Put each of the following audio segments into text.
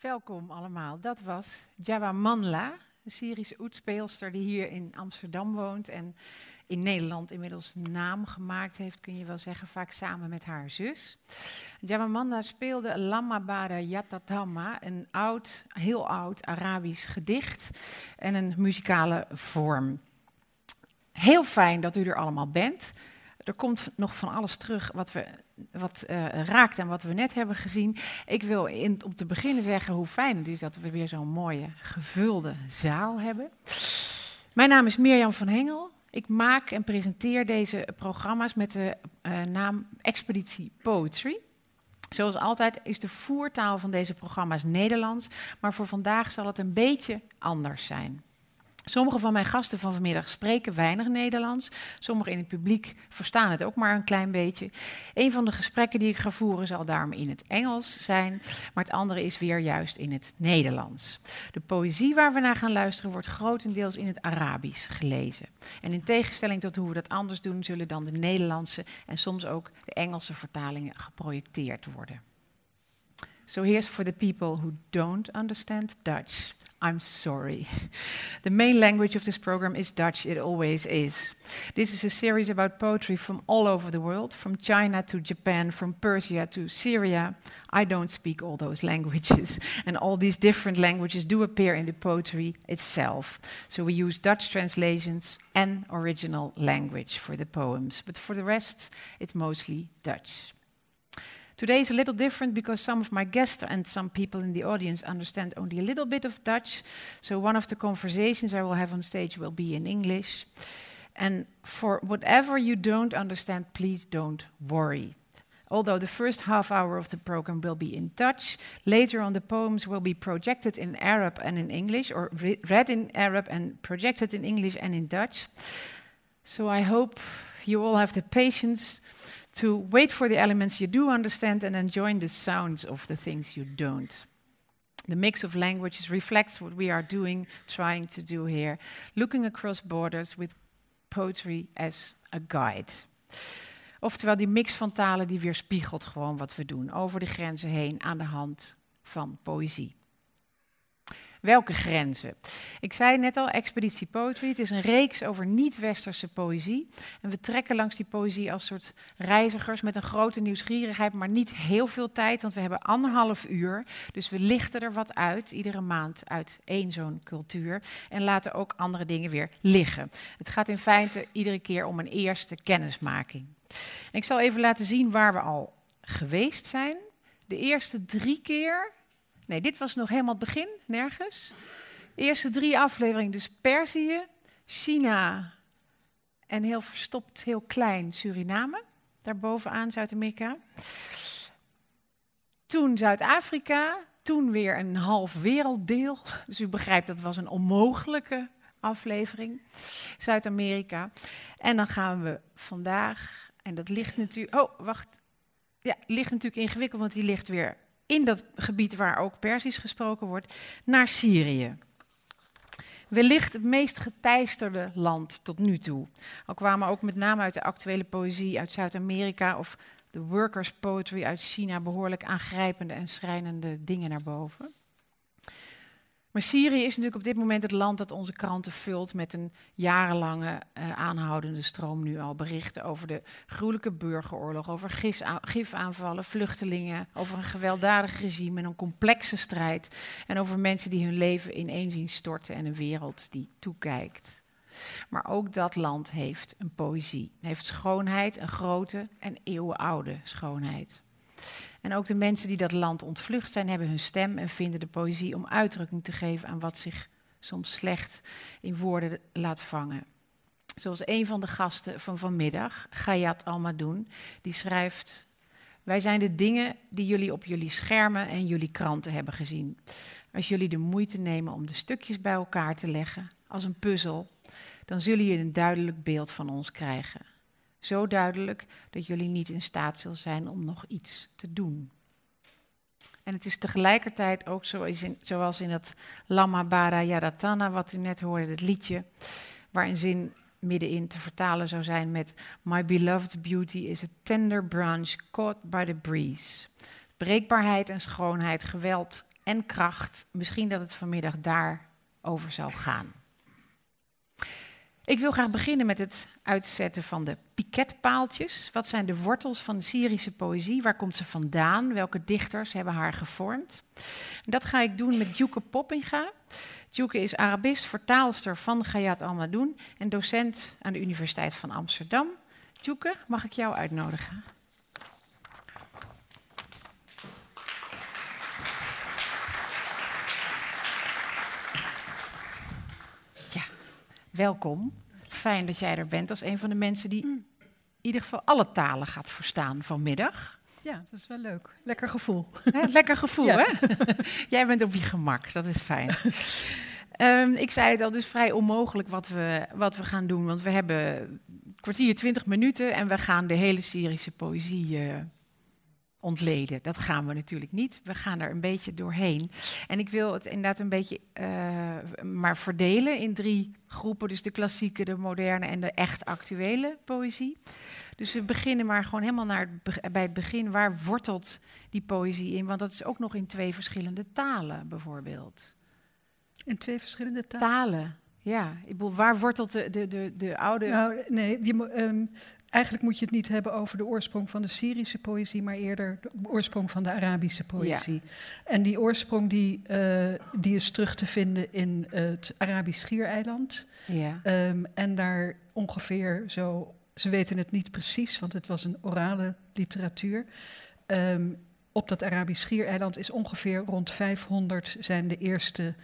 Welkom allemaal. Dat was Jawa Manla, een Syrische oetspeelster die hier in Amsterdam woont en in Nederland inmiddels naam gemaakt heeft, kun je wel zeggen, vaak samen met haar zus. Jawa Manla speelde Lamabara Yatatama, een oud, heel oud Arabisch gedicht en een muzikale vorm. Heel fijn dat u er allemaal bent. Er komt nog van alles terug wat, we, wat uh, raakt aan wat we net hebben gezien. Ik wil in, om te beginnen zeggen hoe fijn het is dat we weer zo'n mooie gevulde zaal hebben. Mijn naam is Mirjam van Hengel. Ik maak en presenteer deze programma's met de uh, naam Expeditie Poetry. Zoals altijd is de voertaal van deze programma's Nederlands, maar voor vandaag zal het een beetje anders zijn. Sommige van mijn gasten van vanmiddag spreken weinig Nederlands. Sommigen in het publiek verstaan het ook maar een klein beetje. Een van de gesprekken die ik ga voeren zal daarom in het Engels zijn, maar het andere is weer juist in het Nederlands. De poëzie waar we naar gaan luisteren wordt grotendeels in het Arabisch gelezen. En in tegenstelling tot hoe we dat anders doen, zullen dan de Nederlandse en soms ook de Engelse vertalingen geprojecteerd worden. So here's for the people who don't understand Dutch. I'm sorry. The main language of this program is Dutch, it always is. This is a series about poetry from all over the world, from China to Japan, from Persia to Syria. I don't speak all those languages, and all these different languages do appear in the poetry itself. So we use Dutch translations and original language for the poems, but for the rest, it's mostly Dutch. Today is a little different because some of my guests and some people in the audience understand only a little bit of Dutch. So one of the conversations I will have on stage will be in English. And for whatever you don't understand, please don't worry. Although the first half hour of the program will be in Dutch, later on the poems will be projected in Arab and in English, or re read in Arab and projected in English and in Dutch. So I hope you all have the patience to wait for the elements you do understand and then join the sounds of the things you don't. The mix of languages reflects what we are doing, trying to do here, looking across borders with poetry as a guide. Oftewel, die mix van talen die weerspiegelt gewoon wat we doen, over de grenzen heen aan de hand van poëzie. Welke grenzen? Ik zei net al, Expeditie Poetry. Het is een reeks over niet-westerse poëzie. En we trekken langs die poëzie als soort reizigers met een grote nieuwsgierigheid, maar niet heel veel tijd, want we hebben anderhalf uur. Dus we lichten er wat uit, iedere maand uit één zo'n cultuur. En laten ook andere dingen weer liggen. Het gaat in feite iedere keer om een eerste kennismaking. En ik zal even laten zien waar we al geweest zijn. De eerste drie keer Nee, dit was nog helemaal het begin, nergens. Eerste drie afleveringen, dus Perzië, China en heel verstopt, heel klein Suriname, daarbovenaan Zuid-Amerika. Toen Zuid-Afrika, toen weer een half werelddeel. Dus u begrijpt, dat was een onmogelijke aflevering. Zuid-Amerika. En dan gaan we vandaag, en dat ligt natuurlijk. Oh, wacht. Ja, ligt natuurlijk ingewikkeld, want die ligt weer in dat gebied waar ook Persisch gesproken wordt, naar Syrië. Wellicht het meest geteisterde land tot nu toe. Al kwamen ook met name uit de actuele poëzie uit Zuid-Amerika of de workers poetry uit China behoorlijk aangrijpende en schrijnende dingen naar boven. Maar Syrië is natuurlijk op dit moment het land dat onze kranten vult met een jarenlange uh, aanhoudende stroom nu al berichten over de gruwelijke burgeroorlog, over gifaanvallen, vluchtelingen, over een gewelddadig regime en een complexe strijd en over mensen die hun leven ineen zien storten en een wereld die toekijkt. Maar ook dat land heeft een poëzie, heeft schoonheid, een grote en eeuwenoude schoonheid. En ook de mensen die dat land ontvlucht zijn, hebben hun stem en vinden de poëzie om uitdrukking te geven aan wat zich soms slecht in woorden laat vangen. Zoals een van de gasten van vanmiddag, Gayat Almadoun, die schrijft: Wij zijn de dingen die jullie op jullie schermen en jullie kranten hebben gezien. Als jullie de moeite nemen om de stukjes bij elkaar te leggen, als een puzzel, dan zullen jullie een duidelijk beeld van ons krijgen. Zo duidelijk dat jullie niet in staat zullen zijn om nog iets te doen. En het is tegelijkertijd ook zoals in het Lama Bara Yadatana, wat u net hoorde, het liedje, waar een zin middenin te vertalen zou zijn met My beloved beauty is a tender branch caught by the breeze. Breekbaarheid en schoonheid, geweld en kracht. Misschien dat het vanmiddag daarover zal gaan. Ik wil graag beginnen met het uitzetten van de piketpaaltjes. Wat zijn de wortels van de Syrische poëzie? Waar komt ze vandaan? Welke dichters hebben haar gevormd? Dat ga ik doen met Djuke Poppinga. Djuke is Arabist, vertaalster van Gayat Almadoun en docent aan de Universiteit van Amsterdam. Djuke, mag ik jou uitnodigen? Ja, welkom. Fijn dat jij er bent als een van de mensen die in ieder geval alle talen gaat verstaan vanmiddag. Ja, dat is wel leuk. Lekker gevoel. lekker gevoel, hè? Jij bent op je gemak, dat is fijn. um, ik zei het al, dus vrij onmogelijk wat we, wat we gaan doen. Want we hebben een kwartier, twintig minuten en we gaan de hele Syrische poëzie uh, ontleden. Dat gaan we natuurlijk niet. We gaan er een beetje doorheen. En ik wil het inderdaad een beetje uh, maar verdelen in drie groepen. Dus de klassieke, de moderne en de echt actuele poëzie. Dus we beginnen maar gewoon helemaal naar het bij het begin. Waar wortelt die poëzie in? Want dat is ook nog in twee verschillende talen bijvoorbeeld. In twee verschillende talen? Talen. Ja, ik bedoel, waar wortelt de, de, de, de oude. Nou, nee, je, um, Eigenlijk moet je het niet hebben over de oorsprong van de Syrische poëzie, maar eerder de oorsprong van de Arabische poëzie. En die oorsprong die, uh, die is terug te vinden in het Arabisch Schiereiland. Ja. Um, en daar ongeveer zo, ze weten het niet precies, want het was een orale literatuur. Um, op dat Arabisch Schiereiland is ongeveer rond 500 zijn de eerste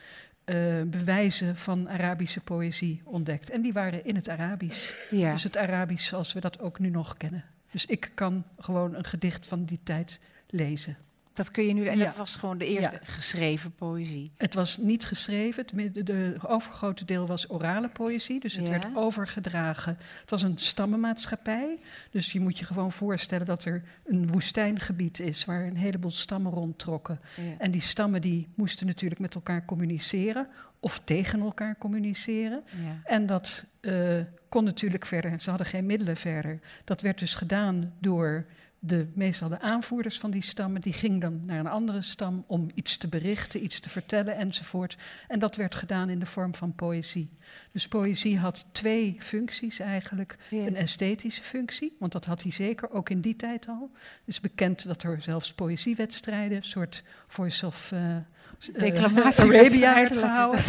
uh, bewijzen van Arabische poëzie ontdekt. En die waren in het Arabisch. Ja. Dus het Arabisch zoals we dat ook nu nog kennen. Dus ik kan gewoon een gedicht van die tijd lezen. Dat kun je nu, en dat was gewoon de eerste geschreven poëzie. Het was niet geschreven, het de overgrote deel was orale poëzie, dus het werd overgedragen. Het was een stammenmaatschappij, dus je moet je gewoon voorstellen dat er een woestijngebied is waar een heleboel stammen rondtrokken. En die stammen die moesten natuurlijk met elkaar communiceren of tegen elkaar communiceren. En dat uh, kon natuurlijk verder, ze hadden geen middelen verder. Dat werd dus gedaan door de, meestal de aanvoerders van die stammen, die gingen dan naar een andere stam om iets te berichten, iets te vertellen enzovoort. En dat werd gedaan in de vorm van poëzie. Dus poëzie had twee functies eigenlijk. Een esthetische functie, want dat had hij zeker ook in die tijd al. Het is bekend dat er zelfs poëziewedstrijden, een soort voice of uh, Declamatie Arabia werd gehouden.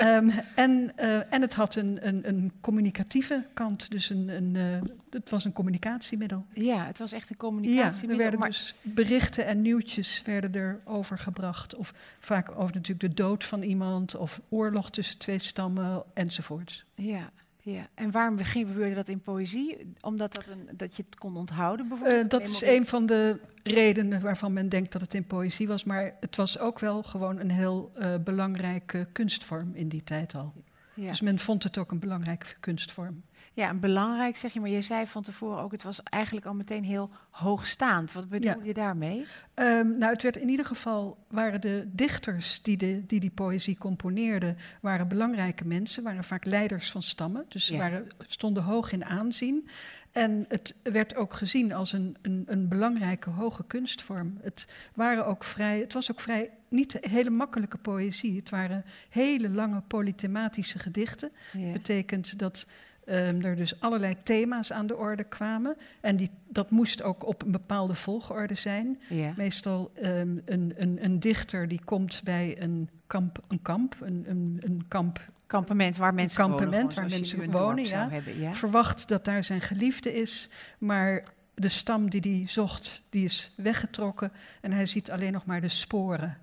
um, en, uh, en het had een, een, een communicatieve kant, dus een, een, uh, het was een communicatiemiddel. Ja, het was echt een Ja, er werden dus berichten en nieuwtjes werden er overgebracht. Of vaak over natuurlijk de dood van iemand, of oorlog tussen twee stammen enzovoort. Ja, ja, en waarom gebeurde dat in poëzie? Omdat dat, een, dat je het kon onthouden bijvoorbeeld? Uh, dat is een van de redenen waarvan men denkt dat het in poëzie was. Maar het was ook wel gewoon een heel uh, belangrijke kunstvorm in die tijd al. Ja. Dus men vond het ook een belangrijke kunstvorm. Ja, een belangrijk zeg je, maar je zei van tevoren ook, het was eigenlijk al meteen heel hoogstaand. Wat bedoel je daarmee? Um, nou, het werd in ieder geval, waren de dichters die, de, die die poëzie componeerden, waren belangrijke mensen, waren vaak leiders van stammen, dus ze waren, stonden hoog in aanzien. En het werd ook gezien als een, een, een, belangrijke hoge kunstvorm. Het, waren ook vrij, het was ook vrij niet hele makkelijke poëzie. Het waren hele lange polythematische gedichten. Dat betekent dat um, er dus allerlei thema's aan de orde kwamen. En die, dat moest ook op een bepaalde volgorde zijn. Meestal um, een, een, een, dichter die komt bij een kamp, een kamp, een, een, een kamp kampement waar mensen kampement wonen, waar mensen wonen, ja. Hebben, ja. Verwacht dat daar zijn geliefde is, maar de stam die hij zocht, die is weggetrokken en hij ziet alleen nog maar de sporen.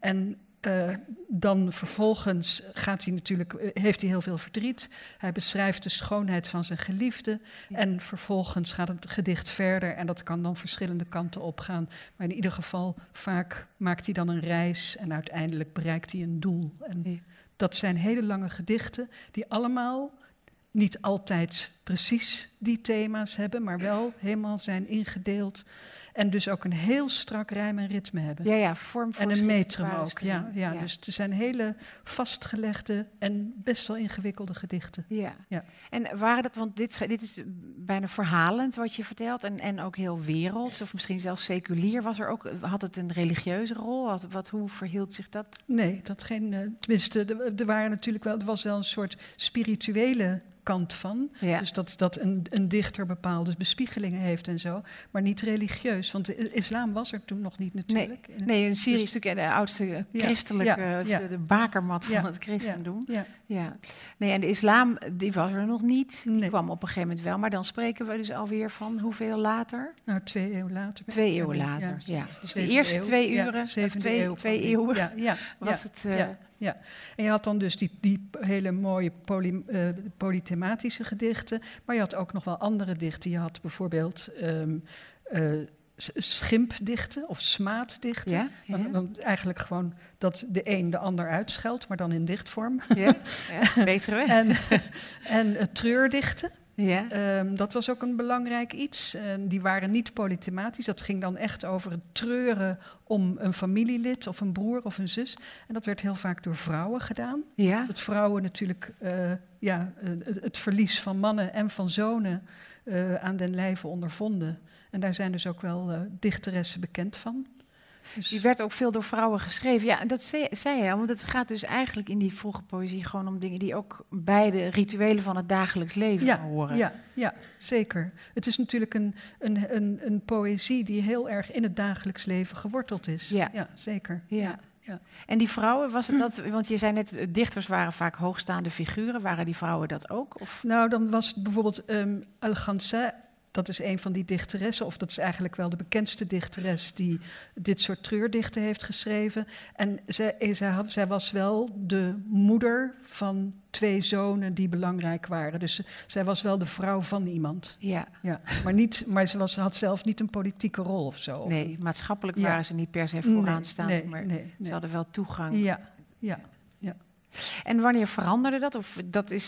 En uh, dan vervolgens gaat hij natuurlijk, eh, heeft hij heel veel verdriet. Hij beschrijft de schoonheid van zijn geliefde. En vervolgens gaat het gedicht verder. En dat kan dan verschillende kanten opgaan. Maar in ieder geval, vaak maakt hij dan een reis. En uiteindelijk bereikt hij een doel. En dat zijn hele lange gedichten die allemaal niet altijd precies die thema's hebben, maar wel helemaal zijn ingedeeld. En dus ook een heel strak rijm en ritme hebben. Ja, ja, vorm En een metrum ook. Ja, ja, ja, Dus er zijn hele vastgelegde en best wel ingewikkelde gedichten. Ja. ja. En waren dat, want dit, dit is bijna verhalend wat je vertelt en, en ook heel werelds of misschien zelfs seculier. Was er ook, had het een religieuze rol? Wat, wat hoe verhield zich dat? Nee, dat geen, uh, tenminste, er, er waren natuurlijk wel, er was wel een soort spirituele kant van. Ja. Dus dat, dat een, een dichter bepaalde bespiegelingen heeft en zo. Maar niet religieus, want de islam was er toen nog niet natuurlijk. Nee, nee een Syrië is natuurlijk de oudste christelijke, ja, ja, de, de bakermat van het christendom. Ja, ja. Nee, en de islam, die was er nog niet. Die Nee. kwam op een gegeven moment wel. Maar dan spreken we dus alweer van hoeveel later? Nou, twee eeuwen later. Twee eeuwen later, ja. Dus de eerste twee uren, of twee, twee eeuwen, Ja, ja, was het... eh, ja. En je had dan dus die, die hele mooie poly, eh, polythematische gedichten, maar je had ook nog wel andere dichten. Je had bijvoorbeeld s- schimpdichten of smaaddichten. Ja, ja. Eigenlijk gewoon dat de een de ander uitscheldt, maar dan in dichtvorm. Ja, ja, betere weg. en en eh, treurdichten. Ja, Ehm, dat was ook een belangrijk iets. En die waren niet polythematisch. Dat ging dan echt over het treuren om een familielid of een broer of een zus. En dat werd heel vaak door vrouwen gedaan. ja. Dat vrouwen natuurlijk eh, ja, eh, het, verlies van mannen en van zonen eh, aan den lijve ondervonden. En daar zijn dus ook wel dichteressen bekend van. Dus, Die werd ook veel door vrouwen geschreven. Ja, en dat zei, want het gaat dus eigenlijk in die vroege poëzie gewoon om dingen die ook bij de rituelen van het dagelijks leven ja, horen. ja, ja, zeker. Het is natuurlijk een, een, een, een poëzie die heel erg in het dagelijks leven geworteld is. Ja. zeker. Ja. ja. En die vrouwen, was het dat, want je zei net, eh, dichters waren vaak hoogstaande figuren. Waren die vrouwen dat ook? Of? Nou, dan was bijvoorbeeld Al-Ghansa, dat is een van die dichteressen, of dat is eigenlijk wel de bekendste dichteres die dit soort treurdichten heeft geschreven. En zij, zij, zij was wel de moeder van twee zonen die belangrijk waren. Dus zij was wel de vrouw van iemand. Ja, Ja, maar niet, maar ze was, had zelf niet een politieke rol of zo. Nee, maatschappelijk Ja. waren ze niet per se vooraanstaand, nee, maar nee, ze hadden wel toegang. Ja, ja. En wanneer veranderde dat? Of dat is,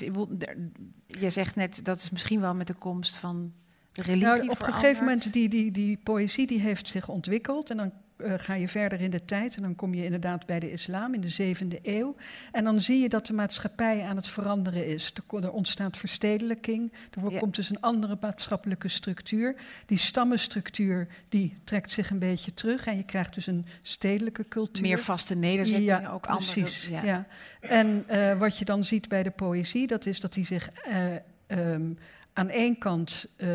je zegt net, dat is misschien wel met de komst van religie Nou, op een gegeven moment, die, die, die poëzie die heeft zich ontwikkeld. En dan eh, ga je verder in de tijd. En dan kom je inderdaad bij de islam in de zevende eeuw. En dan zie je dat de maatschappij aan het veranderen is. Er, ontstaat verstedelijking. Er Ja. komt dus een andere maatschappelijke structuur. Die stammenstructuur die trekt zich een beetje terug. En je krijgt dus een stedelijke cultuur. Meer vaste nederzettingen, Ja, ook andere. Precies, ja. ja. En eh, wat je dan ziet bij de poëzie, dat is dat die zich eh, ehm, aan één kant eh,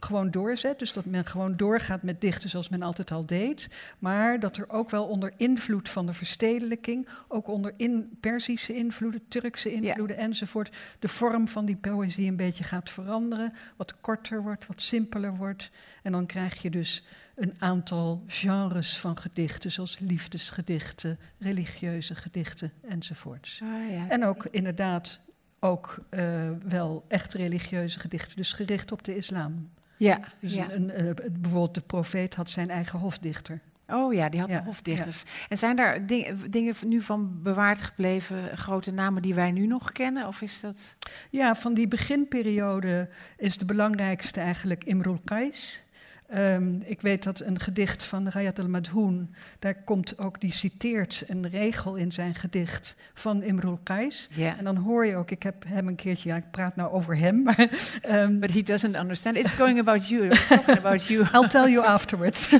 gewoon doorzet. Dus dat men gewoon doorgaat met dichten zoals men altijd al deed. Maar dat er ook wel onder invloed van de verstedelijking, ook onder in Perzische invloeden, Turkse invloeden enzovoort, de vorm van die poëzie een beetje gaat veranderen. Wat korter wordt, wat simpeler wordt. En dan krijg je dus een aantal genres van gedichten, zoals liefdesgedichten, religieuze gedichten enzovoorts. Ah, ja. En ook inderdaad ook eh, wel echt religieuze gedichten, dus gericht op de islam. ja, Dus ja. een, een, eh, bijvoorbeeld de profeet had zijn eigen hofdichter. Oh ja, die had Ja, hofdichters. En zijn daar ding- dingen nu van bewaard gebleven, grote namen die wij nu nog kennen? Of is dat... Ja, van die beginperiode is de belangrijkste eigenlijk Imrul Qais. Ehm, ik weet dat een gedicht van Rayat al-Madhoun, daar komt ook, die citeert een regel in zijn gedicht van Imrul Qais. En dan hoor je ook, ik heb hem een keertje, ja, ik praat nou over hem, maar ehm, But he doesn't understand. It's going about you. It's talking about you. I'll tell you afterwards.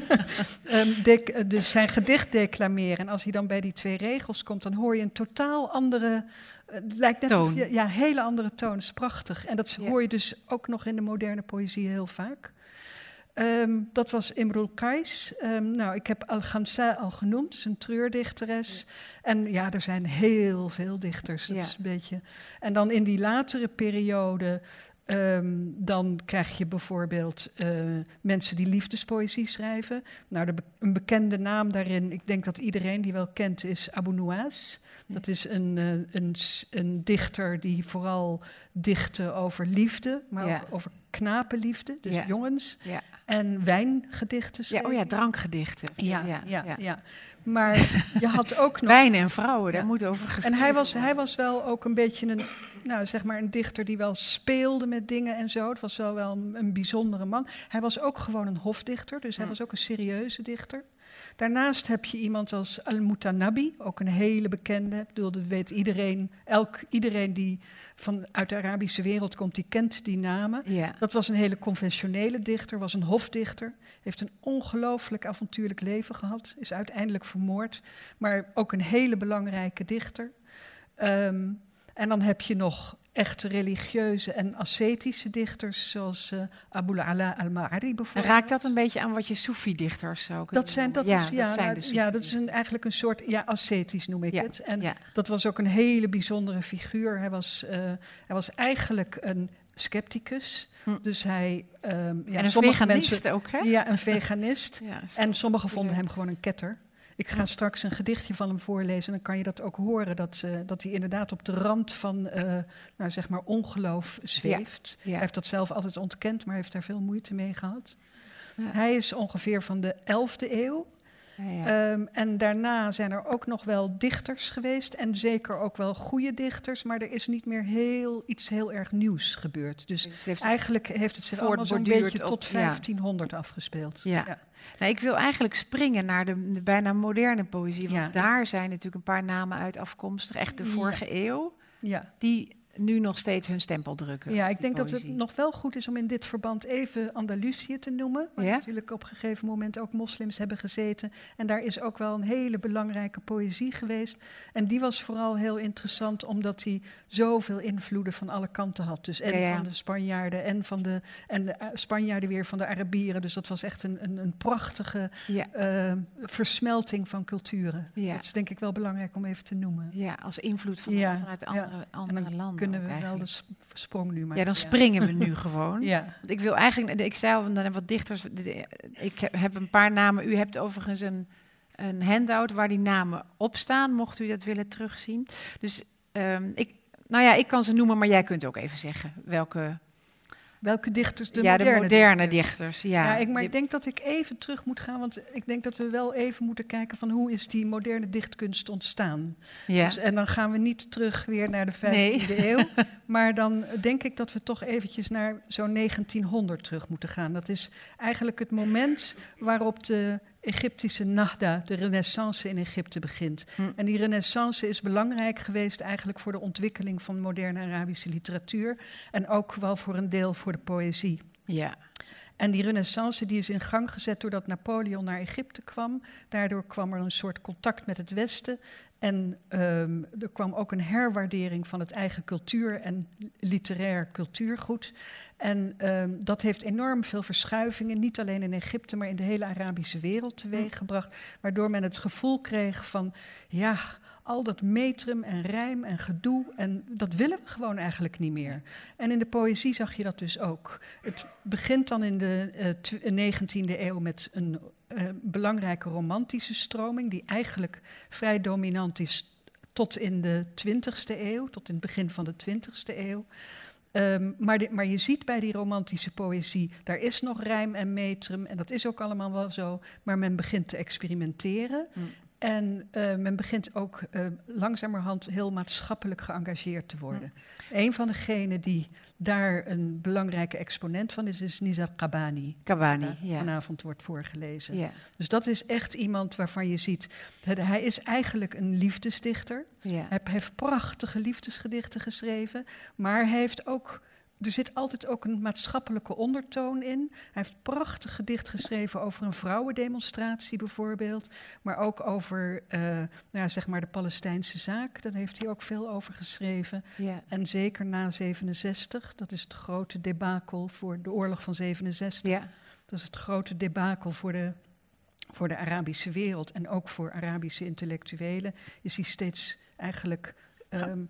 Ehm, eh, dus zijn gedicht declameren. En als hij dan bij die twee regels komt, dan hoor je een totaal andere. eh, Het lijkt net Toon. of je, ja, hele andere toon. Dat is prachtig. En dat hoor je dus ook nog in de moderne poëzie heel vaak. Ehm, dat was Imrul Qais. Ehm, nou, ik heb Al-Ghamsa al genoemd, is een treurdichteres. En ja, er zijn heel veel dichters. Dat Ja. is een beetje. En dan in die latere periode, ehm, dan krijg je bijvoorbeeld eh, mensen die liefdespoëzie schrijven. Nou, de een bekende naam daarin, ik denk dat iedereen die wel kent, is Abu Nuwas. Dat is een, eh, een, een dichter die vooral dichtte over liefde, maar Ja. ook over knapenliefde, dus Ja. jongens. Ja. En wijngedichten Ja, oh ja, drankgedichten. ja, ja, ja, Maar je had ook nog... Wijn en vrouwen, daar moet over En geschreven hij was, hij was wel ook een beetje een, nou, zeg maar een dichter die wel speelde met dingen en zo. Het was wel, wel een, een bijzondere man. Hij was ook gewoon een hofdichter, dus hij was ook een serieuze dichter. Daarnaast heb je iemand als Al-Mutanabi, ook een hele bekende. Ik bedoel, dat weet iedereen. Elk, iedereen die van, uit de Arabische wereld komt, die kent die namen. Ja. Dat was een hele conventionele dichter, was een hofdichter. Heeft een ongelooflijk avontuurlijk leven gehad. Is uiteindelijk vermoord. Maar ook een hele belangrijke dichter. Ehm, en dan heb je nog echt religieuze en ascetische dichters, zoals uh, Abu ala al-Ma'ari bijvoorbeeld. Raakt dat een beetje aan wat je Soefi-dichters zou kunnen dat zijn, dat ja, is, ja, dat zijn nou, de ja, dat is een, eigenlijk een soort, ja, ascetisch noem ik Ja, het. En ja. dat was ook een hele bijzondere figuur. Hij was, eh, hij was eigenlijk een scepticus. Hm. Dus hij, ehm, ja, en een sommige veganist mensen, ook, hè? ja, een veganist. Ja. En sommigen vonden hem gewoon een ketter. Ik ga straks een gedichtje van hem voorlezen en dan kan je dat ook horen. Dat, eh, dat hij inderdaad op de rand van eh, nou, zeg maar ongeloof zweeft. Ja. Hij heeft dat zelf altijd ontkend, maar heeft daar veel moeite mee gehad. Ja. Hij is ongeveer van de 11e eeuw. Ja. Ehm, en daarna zijn er ook nog wel dichters geweest. En zeker ook wel goede dichters. Maar er is niet meer heel, iets heel erg nieuws gebeurd. Dus Dus heeft- eigenlijk heeft het zich allemaal zo'n voortborduurd beetje op- tot ja. 1500 afgespeeld. Ja. Nou, ik wil eigenlijk springen naar de, de bijna moderne poëzie. Want Ja. daar zijn natuurlijk een paar namen uit afkomstig, echt de vorige eeuw, ja. die nu nog steeds hun stempel drukken. Ja, ik die denk dat het nog wel goed is om in dit verband even Andalusië te noemen. Waar Ja? natuurlijk op een gegeven moment ook moslims hebben gezeten. En daar is ook wel een hele belangrijke poëzie geweest. En die was vooral heel interessant omdat hij zoveel invloeden van alle kanten had. Dus en Ja, ja. van de Spanjaarden en van de, en de eh, Spanjaarden weer van de Arabieren. Dus dat was echt een, een, een prachtige eh, versmelting van culturen. Dat is denk ik wel belangrijk om even te noemen. ja, als invloed van, vanuit andere, andere landen. Kunnen we wel de sp- sprong nu maken. Ja, dan springen we nu gewoon. Ja. Want ik wil eigenlijk, ik zei al, dan wat dichters. Ik heb- heb een paar namen. U hebt overigens een, een handout waar die namen op staan, mocht u dat willen terugzien. Dus ehm, ik, nou ja, ik kan ze noemen, maar jij kunt ook even zeggen welke. Welke dichters? De ja, moderne de moderne dichters. dichters. ja, Ja, ik, maar ik denk dat ik even terug moet gaan, want ik denk dat we wel even moeten kijken van hoe is die moderne dichtkunst ontstaan. ja. Dus, en dan gaan we niet terug weer naar de 15e Nee. eeuw, maar dan denk ik dat we toch eventjes naar zo'n 1900 terug moeten gaan. Dat is eigenlijk het moment waarop de Egyptische Nahda, de renaissance in Egypte begint. Hm. En die renaissance is belangrijk geweest eigenlijk voor de ontwikkeling van moderne Arabische literatuur en ook wel voor een deel voor de poëzie. ja. En die renaissance die is in gang gezet doordat Napoleon naar Egypte kwam. Daardoor kwam er een soort contact met het Westen. En ehm, er kwam ook een herwaardering van het eigen cultuur en literair cultuurgoed. En ehm, dat heeft enorm veel verschuivingen, niet alleen in Egypte, maar in de hele Arabische wereld teweeggebracht. Waardoor men het gevoel kreeg van, ja, al dat metrum en rijm en gedoe, en dat willen we gewoon eigenlijk niet meer. En in de poëzie zag je dat dus ook. Het begint dan in de eh, tw- 19e eeuw met een eh, belangrijke romantische stroming, die eigenlijk vrij dominant is tot in de 20e eeuw, tot in het begin van de 20e eeuw. Ehm, maar, de- maar je ziet bij die romantische poëzie, daar is nog rijm en metrum, en dat is ook allemaal wel zo, maar men begint te experimenteren. Hm. En eh, men begint ook eh, langzamerhand heel maatschappelijk geëngageerd te worden. Een van degenen die daar een belangrijke exponent van is, is Nizar. Kabani. die Ja. vanavond wordt voorgelezen. Ja. Dus dat is echt iemand waarvan je ziet, dat hij is eigenlijk een liefdesdichter. Ja. Hij heeft prachtige liefdesgedichten geschreven, maar hij heeft ook. Er zit altijd ook een maatschappelijke ondertoon in. Hij heeft prachtig gedicht geschreven over een vrouwendemonstratie bijvoorbeeld. Maar ook over eh, nou ja, zeg maar de Palestijnse zaak. Daar heeft hij ook veel over geschreven. Ja. En zeker na 67, dat is het grote debakel voor de oorlog van 67. Ja. Dat is het grote debakel voor de, voor de Arabische wereld en ook voor Arabische intellectuelen. Is hij steeds eigenlijk ehm,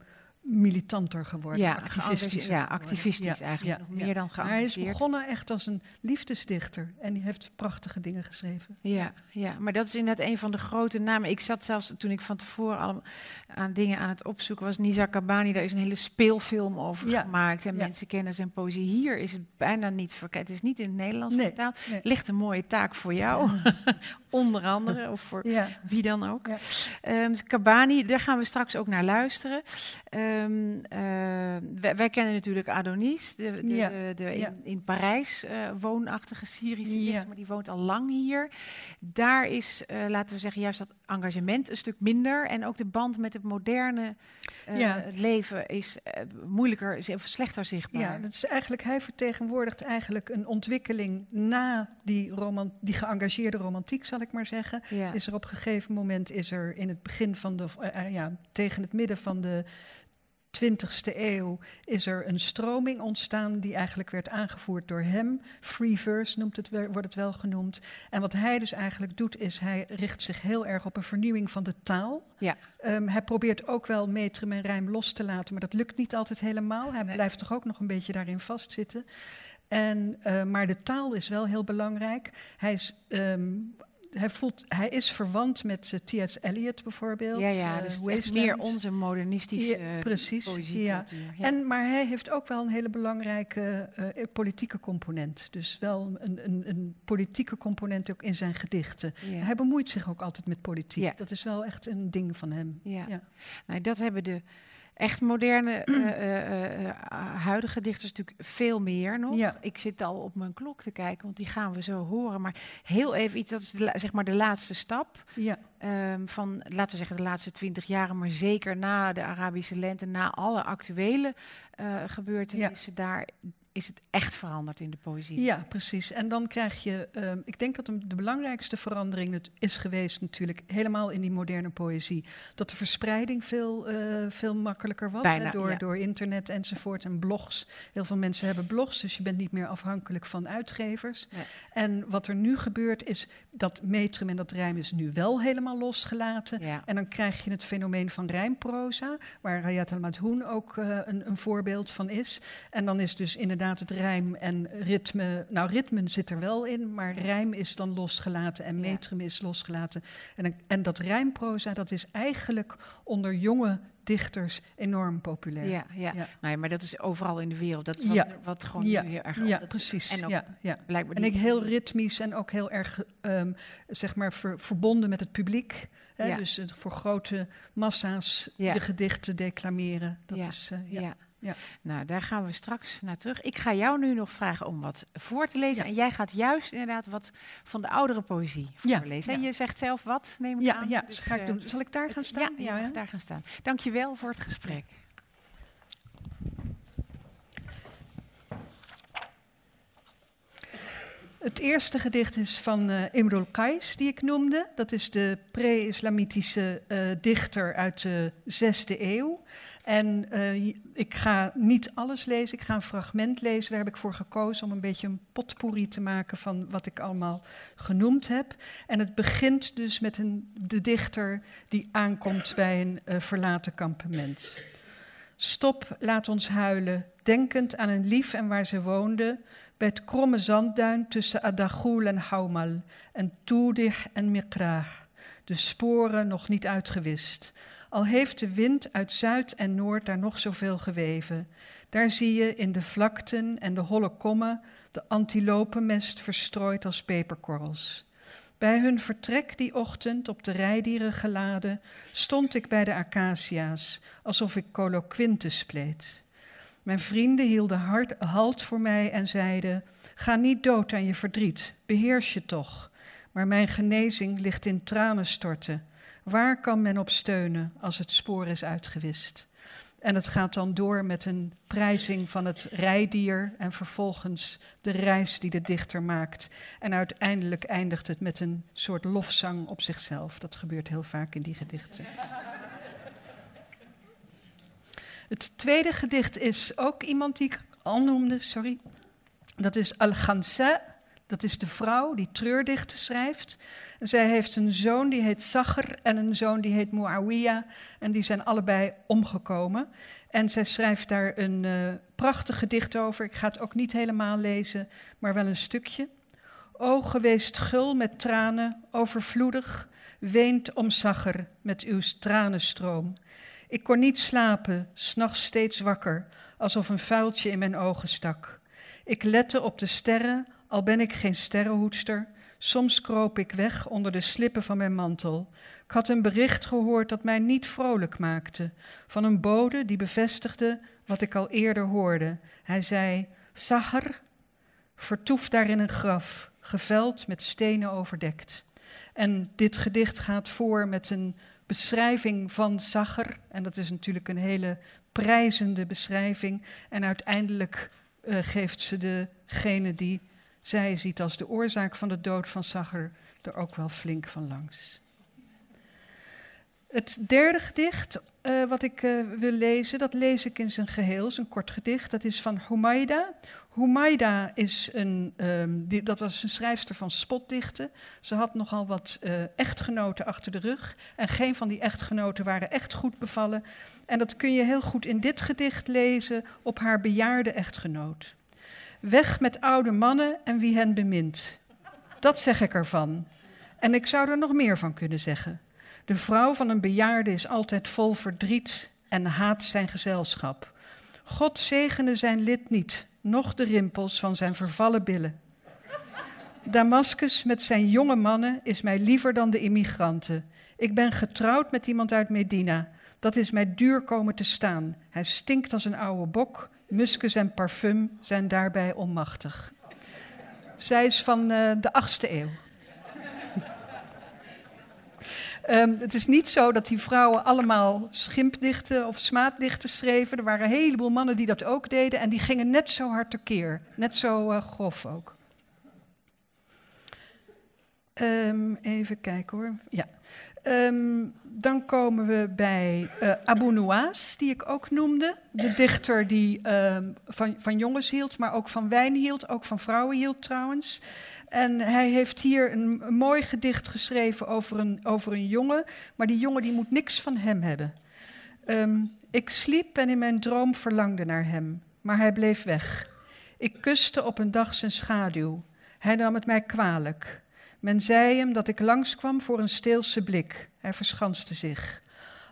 militanter geworden, Ja, geëngageerd- ja, activistisch Ja, eigenlijk. ja, nog meer dan Maar hij is begonnen echt als een liefdesdichter en hij heeft prachtige dingen geschreven. Ja, ja, maar dat is inderdaad een van de grote namen. Ik zat zelfs toen ik van tevoren allemaal aan dingen aan het opzoeken was. Nizar Kabani, daar is een hele speelfilm over gemaakt. En mensen kennen zijn poëzie. Hier is het bijna niet verkend. Het is niet in het Nederlands Nee, vertaald. nee. Ligt een mooie taak voor jou onder andere, of voor wie dan ook. Ja. Um, Cabani, daar gaan we straks ook naar luisteren. Um, wij, wij, kennen natuurlijk Adonis, de, de, de, in, in, Parijs uh, woonachtige Syrische dichter, maar die woont al lang hier. Daar is, uh, laten we zeggen, juist dat engagement een stuk minder. En ook de band met het moderne leven is moeilijker, of slechter zichtbaar. Ja, dat is eigenlijk, hij vertegenwoordigt eigenlijk een ontwikkeling na die, roman, die geëngageerde romantiek, zal ik maar zeggen. Is er op een gegeven moment, is er in het begin van de, ja, tegen het midden van de 20e eeuw is er een stroming ontstaan die eigenlijk werd aangevoerd door hem. Free verse noemt het, wordt het wel genoemd. En wat hij dus eigenlijk doet, is hij richt zich heel erg op een vernieuwing van de taal. Ja. Um, hij probeert ook wel metrum en rijm los te laten, maar dat lukt niet altijd helemaal. Hij blijft toch ook nog een beetje daarin vastzitten. En, uh, maar de taal is wel heel belangrijk. Hij is um, hij, voelt, hij is verwant met uh, T.S. Eliot bijvoorbeeld. Ja, ja dus uh, meer onze modernistische ja, precies, ja. ja. En, maar hij heeft ook wel een hele belangrijke uh, politieke component. Dus wel een, een, een, politieke component ook in zijn gedichten. Hij bemoeit zich ook altijd met politiek. Dat is wel echt een ding van hem. Ja. Nou, dat hebben de echt moderne uh, huidige dichters natuurlijk veel meer nog. Ja. Ik zit al op mijn klok te kijken, want die gaan we zo horen. Maar heel even iets, dat is de, zeg maar de laatste stap. Ja. Um, van, laten we zeggen, de laatste twintig jaren, maar zeker na de Arabische lente, na alle actuele gebeurtenissen ja. daar is het echt veranderd in de poëzie. Ja, precies. En dan krijg je, um, ik denk dat de belangrijkste verandering is geweest natuurlijk helemaal in die moderne poëzie. Dat de verspreiding veel, uh, veel makkelijker was Bijna, door, door internet enzovoort en blogs. Heel veel mensen hebben blogs, dus je bent niet meer afhankelijk van uitgevers. Nee. En wat er nu gebeurt is dat metrum en dat rijm is nu wel helemaal losgelaten. Ja. En dan krijg je het fenomeen van rijmproza, waar Rayat al-Madhoun ook uh, een, een voorbeeld van is. En dan is dus inderdaad het rijm en ritme. Nou, ritme zit er wel in, maar rijm is dan losgelaten en metrum is losgelaten. En, en dat rijmproza, dat is eigenlijk onder jonge dichters enorm populair. Ja, ja. ja. Nou ja maar dat is overal in de wereld. Dat is wat, wat gewoon ja. nu heel erg... Ja, precies. en ook ja, ja. blijkbaar... En ik heel ritmisch en ook heel erg, um, zeg maar, ver, verbonden met het publiek. Hè? Dus uh, voor grote massa's de gedichten declameren. Dat is... Uh, ja. Ja. Nou, daar gaan we straks naar terug. Ik ga jou nu nog vragen om wat voor te lezen. En jij gaat juist inderdaad wat van de oudere poëzie voorlezen. Ja, En je zegt zelf wat, neem ik ja, aan. Ja, dus, ga ik eh, doen. Zal ik daar gaan staan? Ja, ja, daar gaan staan. Dank je wel voor het gesprek. Het eerste gedicht is van uh, Imrul Kais, die ik noemde. Dat is de pre-islamitische uh, dichter uit de zesde eeuw. En uh, ik ga niet alles lezen, ik ga een fragment lezen. Daar heb ik voor gekozen om een beetje een potpourri te maken van wat ik allemaal genoemd heb. En het begint dus met een, de dichter die aankomt bij een verlaten kampement. Stop, laat ons huilen, denkend aan een lief en waar ze woonde, bij het kromme zandduin tussen Adaghul en Haumal en Toedich en Mikrah. De sporen nog niet uitgewist. Al heeft de wind uit zuid en noord daar nog zoveel geweven. Daar zie je in de vlakten en de holle kommen de antilopenmest verstrooid als peperkorrels. Bij hun vertrek die ochtend op de rijdieren geladen, stond ik bij de acacia's, alsof ik coloquintes spleet. Mijn vrienden hielden hard, halt voor mij en zeiden: Ga niet dood aan je verdriet, beheers je toch. Maar mijn genezing ligt in tranen storten. Waar kan men op steunen als het spoor is uitgewist? En het gaat dan door met een prijzing van het rijdier en vervolgens de reis die de dichter maakt. En uiteindelijk eindigt het met een soort lofzang op zichzelf. Dat gebeurt heel vaak in die gedichten. Het tweede gedicht is ook iemand die ik al noemde, sorry. Dat is Al-Ghansa. Dat is de vrouw die treurdichten schrijft. En zij heeft een zoon die heet Sacher en een zoon die heet Muawiyah. En die zijn allebei omgekomen. En zij schrijft daar een uh, prachtig gedicht over. Ik ga het ook niet helemaal lezen, maar wel een stukje. O geweest gul met tranen, overvloedig, weent om Sacher met uw tranenstroom. Ik kon niet slapen, s'nachts steeds wakker, alsof een vuiltje in mijn ogen stak. Ik lette op de sterren, al ben ik geen sterrenhoedster, Soms kroop ik weg onder de slippen van mijn mantel. Ik had een bericht gehoord dat mij niet vrolijk maakte. Van een bode die bevestigde wat ik al eerder hoorde. Hij zei: Sahar, vertoef daar in een graf, geveld met stenen overdekt. En dit gedicht gaat voor met een beschrijving van Sahar. En dat is natuurlijk een hele prijzende beschrijving. En uiteindelijk uh, geeft ze degene die zij ziet als de oorzaak van de dood van Zagger er ook wel flink van langs. Het derde gedicht uh, wat ik uh, wil lezen, dat lees ik in zijn geheel, is een kort gedicht. Dat is van Humaida. Humaida is een, um, die, dat was een schrijfster van spotdichten. Ze had nogal wat uh, echtgenoten achter de rug. En geen van die echtgenoten waren echt goed bevallen. En dat kun je heel goed in dit gedicht lezen op haar bejaarde echtgenoot. Weg met oude mannen en wie hen bemint. Dat zeg ik ervan. En ik zou er nog meer van kunnen zeggen. De vrouw van een bejaarde is altijd vol verdriet en haat zijn gezelschap. God zegene zijn lid niet, noch de rimpels van zijn vervallen billen. Damascus met zijn jonge mannen is mij liever dan de immigranten. Ik ben getrouwd met iemand uit Medina. Dat is mij duur komen te staan. Hij stinkt als een oude bok. Muskus en parfum zijn daarbij onmachtig. Zij is van uh, de achtste eeuw. Um, het is niet zo dat die vrouwen allemaal schimpdichten of smaaddichten schreven. Er waren een heleboel mannen die dat ook deden en die gingen net zo hard tekeer. Net zo uh, grof ook. Um, even kijken hoor. Ja. Um, dan komen we bij uh, Abu Nuwas, die ik ook noemde. De dichter die van, van jongens hield, maar ook van wijn hield. Ook van vrouwen hield trouwens. En hij heeft hier een, mooi gedicht geschreven over een, over een jongen. Maar die jongen die moet niks van hem hebben. Um, ik sliep en in mijn droom verlangde naar hem. Maar hij bleef weg. Ik kuste op een dag zijn schaduw. Hij nam het mij kwalijk. Men zei hem dat ik langskwam voor een steelse blik. Hij verschanste zich.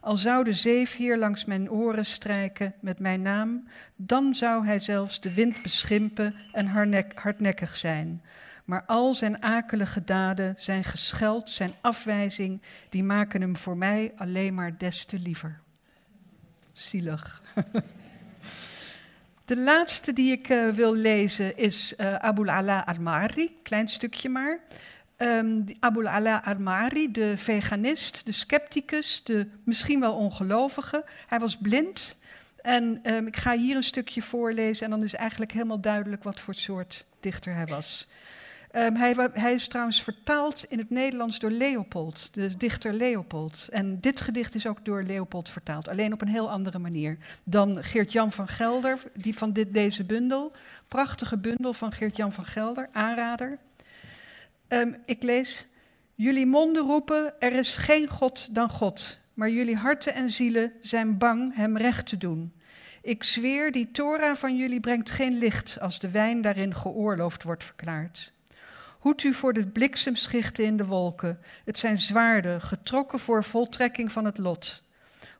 Al zou de zeefheer langs mijn oren strijken met mijn naam, dan zou hij zelfs de wind beschimpen en hardnekkig zijn. Maar al zijn akelige daden, zijn gescheld, zijn afwijzing, die maken hem voor mij alleen maar des te liever. Zielig. De laatste die ik uh, wil lezen is uh, Abul Ala al-Mari, klein stukje maar. Abu Ala al-Mari, de veganist, de scepticus, de misschien wel ongelovige. Hij was blind. En um, ik ga hier een stukje voorlezen en dan is eigenlijk helemaal duidelijk wat voor soort dichter hij was. Um, hij, hij, is trouwens vertaald in het Nederlands door Leopold, de dichter Leopold. En dit gedicht is ook door Leopold vertaald, alleen op een heel andere manier dan Geert-Jan van Gelder, die van dit, deze bundel. Prachtige bundel van Geert-Jan van Gelder, aanrader. Um, ik lees, jullie monden roepen, er is geen God dan God, maar jullie harten en zielen zijn bang hem recht te doen. Ik zweer, die Torah van jullie brengt geen licht als de wijn daarin geoorloofd wordt verklaard. Hoed u voor de bliksemschichten in de wolken. Het zijn zwaarden, getrokken voor voltrekking van het lot.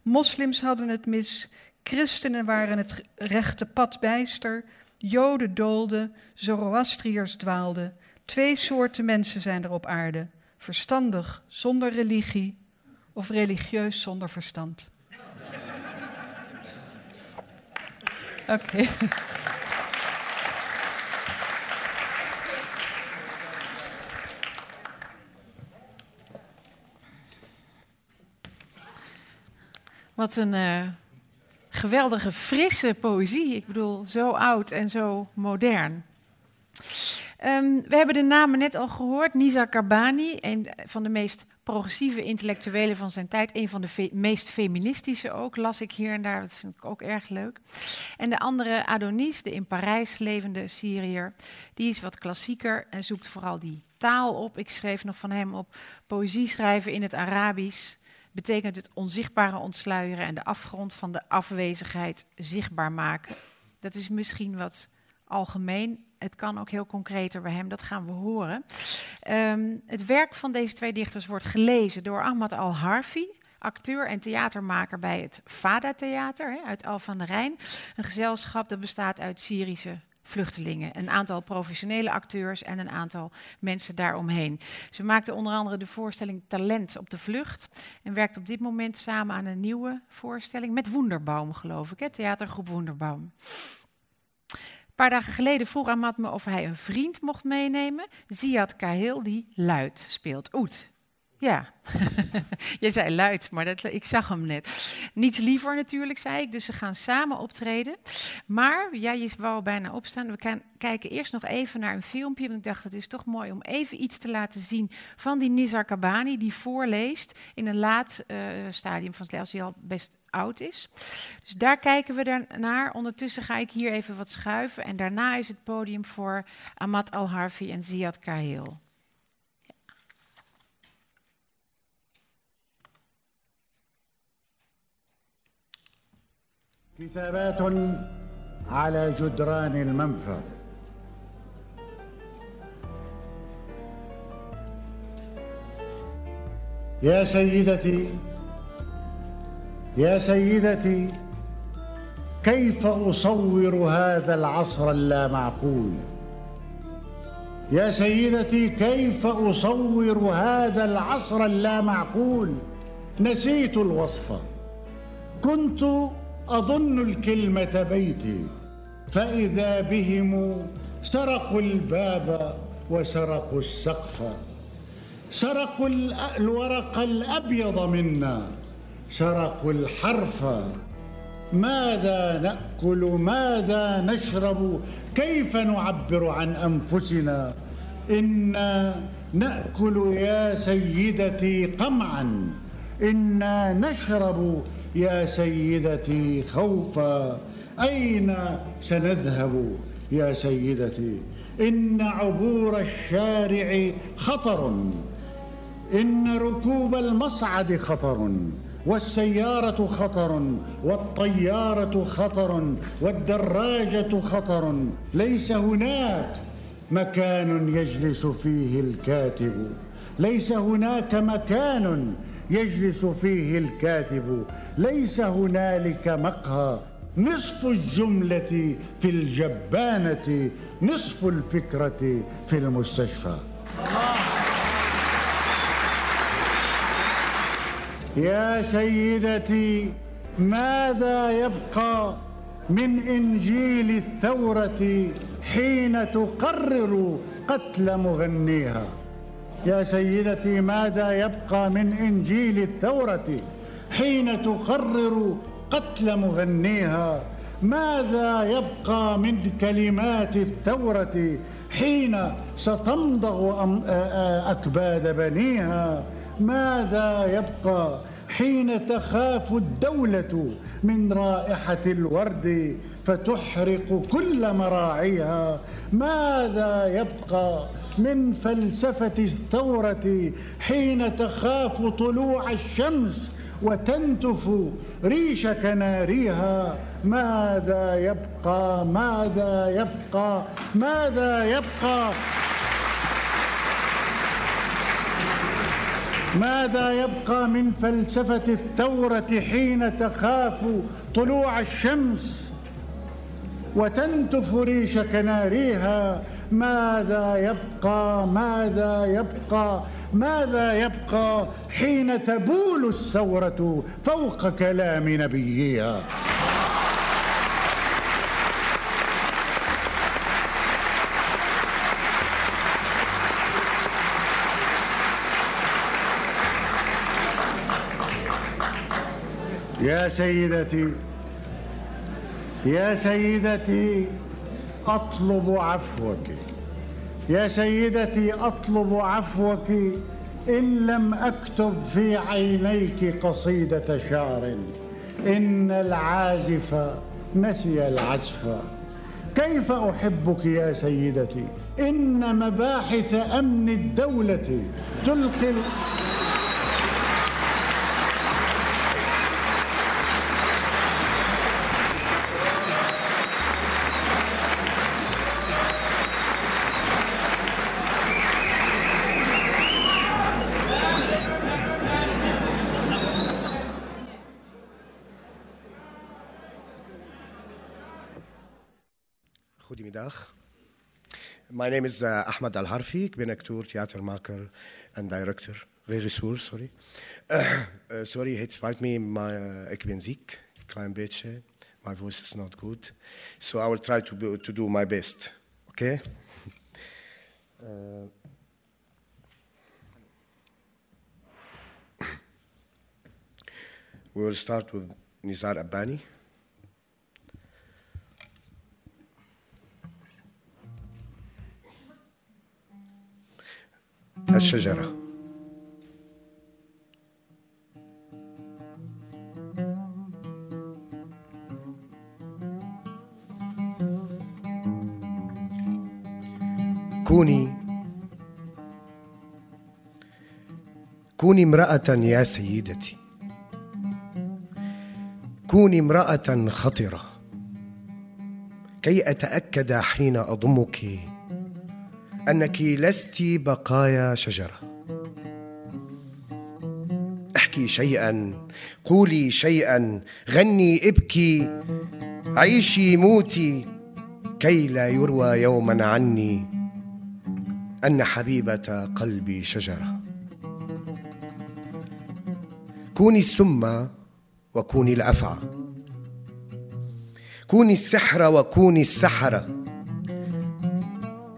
Moslims hadden het mis, christenen waren het rechte pad bijster, joden doolden, Zoroastriërs dwaalden. Twee soorten mensen zijn er op aarde: verstandig zonder religie of religieus zonder verstand. Oké. Wat een uh, geweldige, frisse poëzie. Ik bedoel, zo oud en zo modern. Um, we hebben de namen net al gehoord. Nizar Karbani, een van de meest progressieve intellectuelen van zijn tijd. Een van de meest feministische ook, las ik hier en daar. Dat vind ik ook erg leuk. En de andere, Adonis, de in Parijs levende Syriër. Die is wat klassieker en zoekt vooral die taal op. Ik schreef nog van hem op poëzie schrijven in het Arabisch betekent het onzichtbare ontsluieren en de afgrond van de afwezigheid zichtbaar maken. Dat is misschien wat algemeen. Het kan ook heel concreter bij hem, dat gaan we horen. Um, het werk van deze twee dichters wordt gelezen door Ahmad Al-Harfi, acteur en theatermaker bij het Fada Theater uit Al van de Rijn. Een gezelschap dat bestaat uit Syrische vluchtelingen. Een aantal professionele acteurs en een aantal mensen daaromheen. Ze maakte onder andere de voorstelling Talent op de Vlucht. En werkt op dit moment samen aan een nieuwe voorstelling met Woenderbaum, geloof ik. Hè? Theatergroep Woenderbaum. Een paar dagen geleden vroeg Amat me of hij een vriend mocht meenemen. Ziad Kahil, die luid speelt. Oet, ja, je zei luid, maar dat, ik zag hem net. Niets liever natuurlijk, zei ik. Dus ze gaan samen optreden. Maar, ja, je wou bijna opstaan. We kijken eerst nog even naar een filmpje. Want ik dacht, het is toch mooi om even iets te laten zien van die Nizar Kabani. Die voorleest in een laat uh, stadium van als hij al best oud is. Dus daar kijken we naar. Ondertussen ga ik hier even wat schuiven. En daarna is het podium voor Amat Al-Harfi en Ziad Kahil. كتابات على جدران المنفى. يا سيدتي يا سيدتي كيف أصور هذا العصر اللامعقول؟ يا سيدتي كيف أصور هذا العصر اللامعقول؟ نسيت الوصف. كنت أظن الكلمة بيتي فإذا بهم سرقوا الباب وسرقوا السقف. سرقوا الورق الأبيض منا سرقوا الحرف. ماذا نأكل؟ ماذا نشرب؟ كيف نعبر عن أنفسنا؟ إنا نأكل يا سيدتي قمعا. إنا نشرب يا سيدتي خوفا أين سنذهب؟ يا سيدتي إن عبور الشارع خطر إن ركوب المصعد خطر والسيارة خطر والطيارة خطر والدراجة خطر. ليس هناك مكان يجلس فيه الكاتب ليس هناك مكان يجلس فيه الكاتب ليس هنالك مقهى. نصف الجملة في الجبانة نصف الفكرة في المستشفى. يا سيدتي ماذا يبقى من إنجيل الثورة حين تقرر قتل مغنيها؟ يا سيدتي ماذا يبقى من إنجيل الثورة حين تقرر قتل مغنيها؟ ماذا يبقى من كلمات الثورة حين ستمضغ أكباد بنيها؟ ماذا يبقى حين تخاف الدولة من رائحة الورد فتحرق كل مراعيها. ماذا يبقى من فلسفة الثورة حين تخاف طلوع الشمس وتنتف ريش كناريها؟ ماذا يبقى؟ ماذا يبقى؟ ماذا يبقى؟ ماذا يبقى من فلسفة الثورة حين تخاف طلوع الشمس؟ وتنتف ريش كناريها ماذا يبقى؟ ماذا يبقى؟ ماذا يبقى حين تبول الثورة فوق كلام نبيها؟ يا سيدتي يا سيدتي أطلب عفوك. يا سيدتي أطلب عفوك. إن لم أكتب في عينيك قصيدة شعر إن العازف نسي العزف. كيف أحبك يا سيدتي؟ إن مباحث أمن الدولة تلقي Goedemiddag. My name is uh, Ahmad Al Harfi. Ik ben acteur, theatermaker en director. Regisseur, sorry. Uh, uh, sorry, het spijt me, maar uh, ik ben ziek. Klein beetje. My voice is not good. So I will try to, be, to do my best. Okay? Uh, we will start with Nizar Abani. الشجرة. كوني كوني امرأة يا سيدتي. كوني امرأة خطرة. كي أتأكد حين أضمك أنك لست بقايا شجرة. احكي شيئا قولي شيئا غني ابكي عيشي موتي كي لا يروى يوما عني أن حبيبة قلبي شجرة. كوني السم وكوني الافعى كوني السحر وكوني السحرة.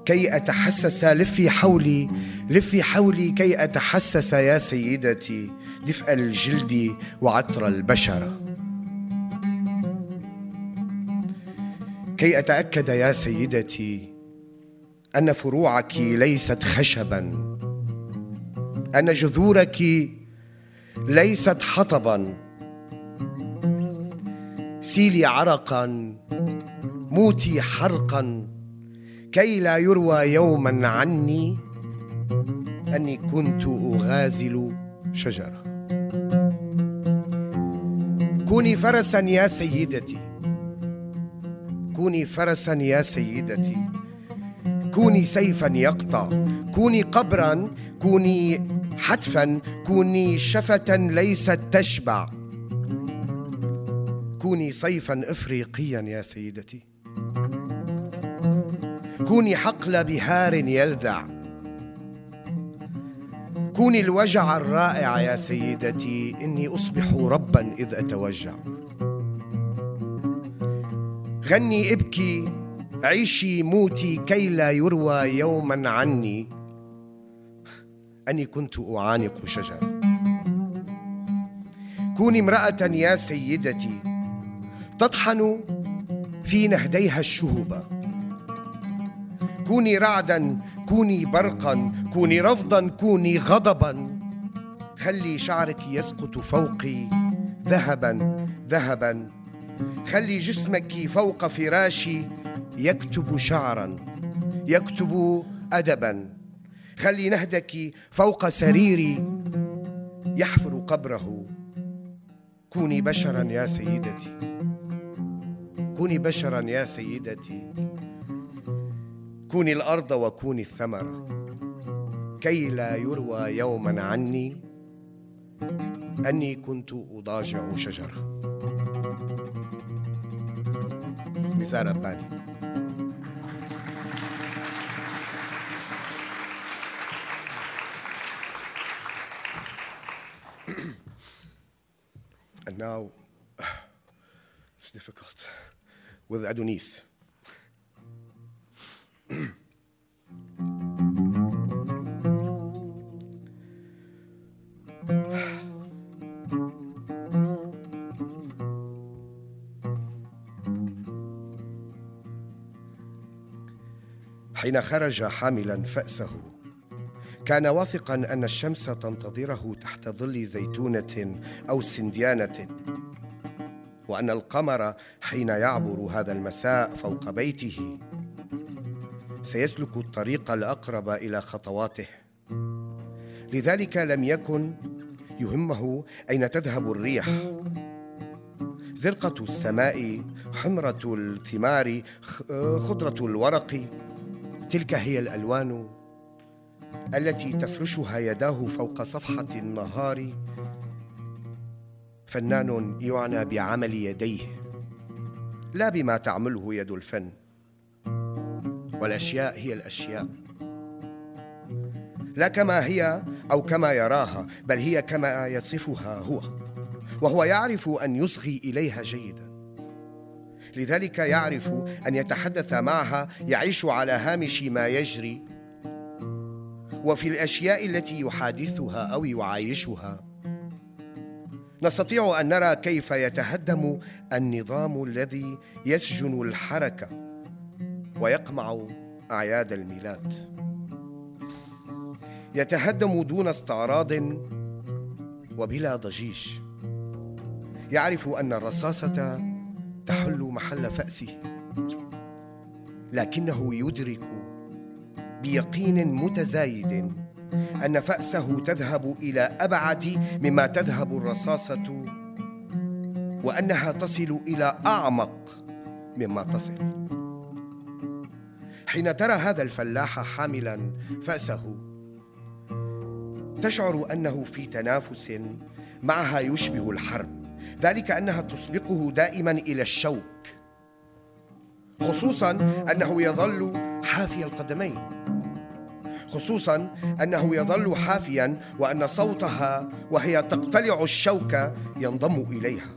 كي أتحسس لفي حولي لفي حولي كي أتحسس يا سيدتي دفء الجلد وعطر البشرة كي أتأكد يا سيدتي أن فروعك ليست خشبا أن جذورك ليست حطبا. سيلي عرقا موتي حرقا. كي لا يروى يوما عني أني كنت أغازل شجرة. كوني فرسا يا سيدتي. كوني فرسا يا سيدتي. كوني سيفا يقطع. كوني قبرا. كوني حتفا. كوني شفة ليست تشبع. كوني صيفا افريقيا يا سيدتي. كوني حقل بهار يلذع. كوني الوجع الرائع يا سيدتي إني أصبح ربا إذ أتوجع. غني ابكي عيشي موتي كي لا يروى يوما عني. أني كنت أعانق شجرة. كوني امرأة يا سيدتي تطحن في نهديها الشهب كوني رعدا كوني برقا كوني رفضا كوني غضبا. خلي شعرك يسقط فوقي ذهبا ذهبا. خلي جسمك فوق فراشي يكتب شعرا يكتب ادبا. خلي نهدك فوق سريري يحفر قبره. كوني بشرا يا سيدتي كوني بشرا يا سيدتي. كوني الأرض وكوني الثمره كي لا يروى يوما عني أني كنت أضاجع شجرة. نزار رباني and now it's difficult. With Adonis. حين خرج حاملا فأسه كان واثقا أن الشمس تنتظره تحت ظل زيتونة أو سنديانة وأن القمر حين يعبر هذا المساء فوق بيته سيسلك الطريق الأقرب إلى خطواته. لذلك لم يكن يهمه أين تذهب الريح. زرقة السماء حمرة الثمار خضرة الورق تلك هي الألوان التي تفرشها يداه فوق صفحة النهار. فنان يعنى بعمل يديه لا بما تعمله يد الفن. والأشياء هي الأشياء. لا كما هي أو كما يراها بل هي كما يصفها هو وهو يعرف أن يصغي إليها جيدا. لذلك يعرف أن يتحدث معها يعيش على هامش ما يجري. وفي الأشياء التي يحادثها أو يعايشها نستطيع أن نرى كيف يتهدم النظام الذي يسجن الحركة. ويقمع أعياد الميلاد. يتهدم دون استعراض وبلا ضجيج. يعرف أن الرصاصة تحل محل فأسه لكنه يدرك بيقين متزايد أن فأسه تذهب إلى أبعد مما تذهب الرصاصة وأنها تصل إلى أعمق مما تصل. حين ترى هذا الفلاح حاملا فأسه. تشعر أنه في تنافس معها يشبه الحرب ذلك أنها تسبقه دائما إلى الشوك. خصوصا أنه يظل حافي القدمين. خصوصا أنه يظل حافيا وأن صوتها وهي تقتلع الشوك ينضم إليها.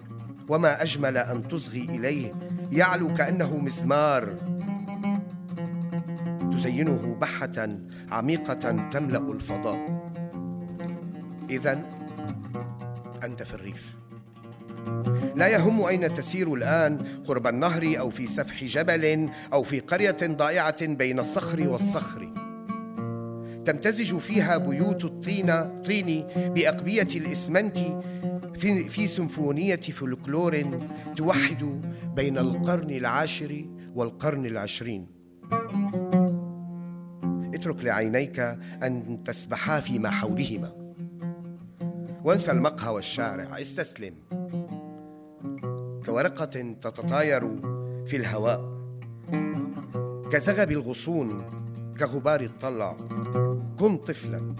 وما أجمل أن تصغي إليه يعلو كأنه مزمار تزينه بحة عميقة تملأ الفضاء. اذا أنت في الريف. لا يهم أين تسير الآن قرب النهر أو في سفح جبل أو في قرية ضائعة بين الصخر والصخر. تمتزج فيها بيوت الطين طين بأقبية الإسمنت في, في سيمفونيه فلكلور توحد بين القرن العاشر والقرن العشرين. اترك لعينيك أن تسبحا فيما حولهما. وانسى المقهى والشارع استسلم. كورقة تتطاير في الهواء. كزغب الغصون كغبار الطلع. كن طفلا.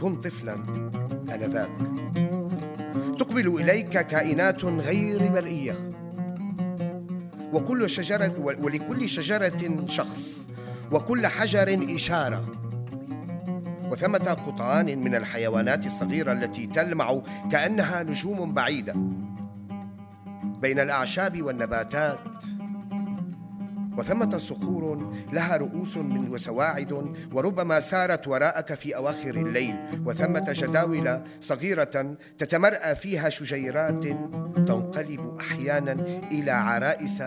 كن طفلا آنذاك. تقبل إليك كائنات غير مرئيه وكل شجرة ولكل شجرة شخص. وكل حجر إشارة. وثمة قطعان من الحيوانات الصغيرة التي تلمع كأنها نجوم بعيدة. بين الأعشاب والنباتات. وثمة صخور لها رؤوس من وسواعد وربما سارت وراءك في أواخر الليل. وثمة جداول صغيرة تتمرأى فيها شجيرات تنقلب أحيانا إلى عرائس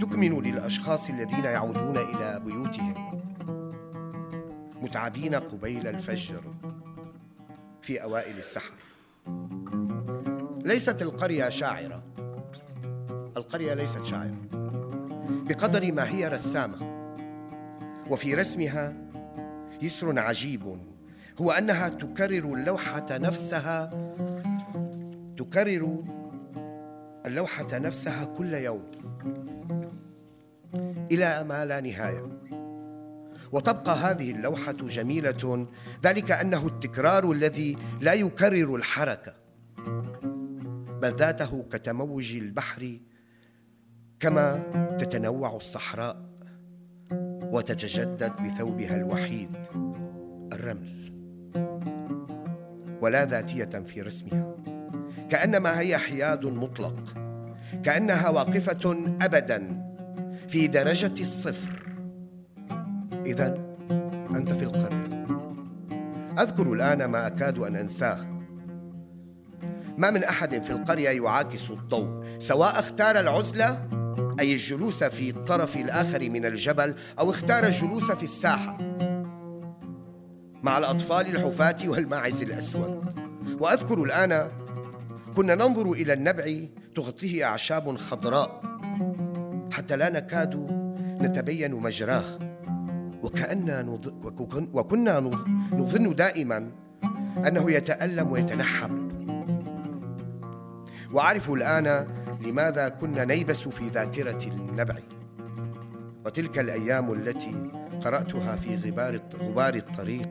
تكمن للأشخاص الذين يعودون إلى بيوتهم. متعبين قبيل الفجر في أوائل السحر. ليست القرية شاعرة. القرية ليست شاعرة. بقدر ما هي رسامة. وفي رسمها يسر عجيب هو أنها تكرر اللوحه نفسها تكرر اللوحه نفسها كل يوم. إلى ما لا نهاية. وتبقى هذه اللوحة جميلة ذلك أنه التكرار الذي لا يكرر الحركة بل ذاته كتموج البحر كما تتنوع الصحراء وتتجدد بثوبها الوحيد الرمل. ولا ذاتية في رسمها كأنما هي حياد مطلق كأنها واقفة ابدا. في درجة الصفر. إذا أنت في القرية. أذكر الآن ما أكاد أن أنساه. ما من أحد في القرية يعاكس الضوء سواء اختار العزلة أي الجلوس في الطرف الآخر من الجبل أو اختار الجلوس في الساحة. مع الأطفال الحفاة والماعز الأسود. وأذكر الآن كنا ننظر إلى النبع تغطيه أعشاب خضراء. حتى لا نكاد نتبين مجراه. وكأننا نض... وكنا نظن دائما أنه يتألم ويتنحب وأعرف الآن لماذا كنا نيبس في ذاكرة النبع. وتلك الأيام التي قرأتها في غبار غبار الطريق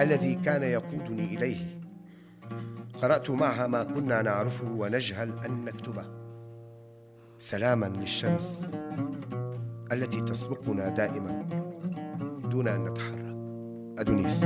الذي كان يقودني إليه. قرأت معها ما كنا نعرفه ونجهل أن نكتبه. سلاما للشمس التي تسبقنا دائما دون أن نتحرك. أدونيس.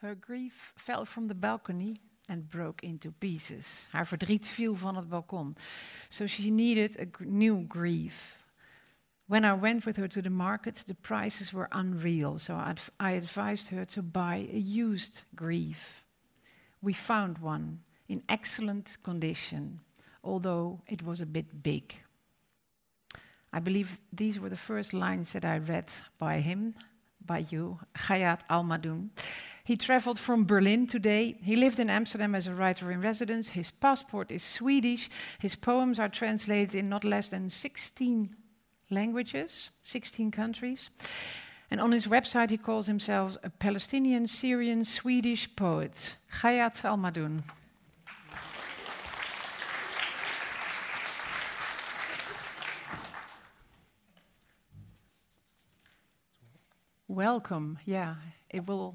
Her grief fell from the balcony and broke into pieces. Haar verdriet viel van het balkon. So she needed a new grief. When I went with her to the market, the prices were unreal, so adv- I advised her to buy a used grief. We found one in excellent condition, although it was a bit big. I believe these were the first lines that I read by him, by you, Gayat Almadoun. He traveled from Berlin today. He lived in Amsterdam as a writer in residence. His passport is Swedish. His poems are translated in not less than 16 languages, 16 countries. And on his website, he calls himself a Palestinian, Syrian, Swedish poet. Gayat Almadoun. Welcome. Yeah, it will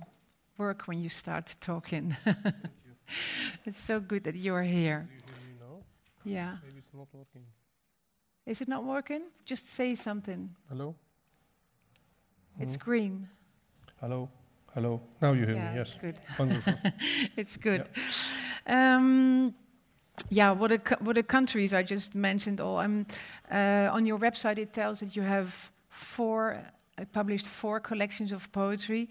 work when you start talking. it's so good that you're here. You hear me now? Yeah. Maybe it's not working. Is it not working? Just say something. Hello? It's Mhm. green. Hello? Hello? Now you hear yeah, me, it's yes. good. Wonderful. it's good. Um, yeah, what a what a countries I just mentioned all. Um, uh, on your website, it tells that you have four uh, published four collections of poetry,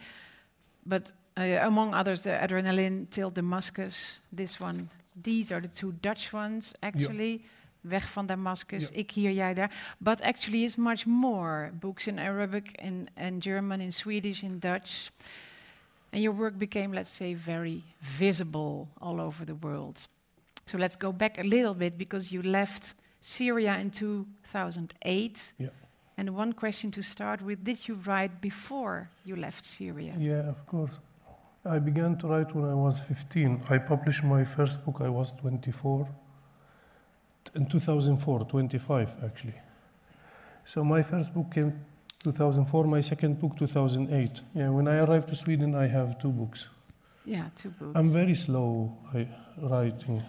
but uh, among others, the Adrenaline till Damascus. This one. These are the two Dutch ones, actually. Weg van Damascus, Ja. ik hier, jij daar. But actually, it's much more. Books in Arabic, in, in German, in Swedish, in Dutch. And your work became, let's say, very visible all over the world. So let's go back a little bit because you left Syria in 2008. Yeah. And one question to start with Did you write before you left Syria? yeah, of course. I began to write when I was 15. I published my first book, I was 24. In 2004, 25 actually. So my first book came 2004, my second book 2008. Yeah, when I arrived to Sweden, I have two books. Yeah, two books. I'm very slow I, writing.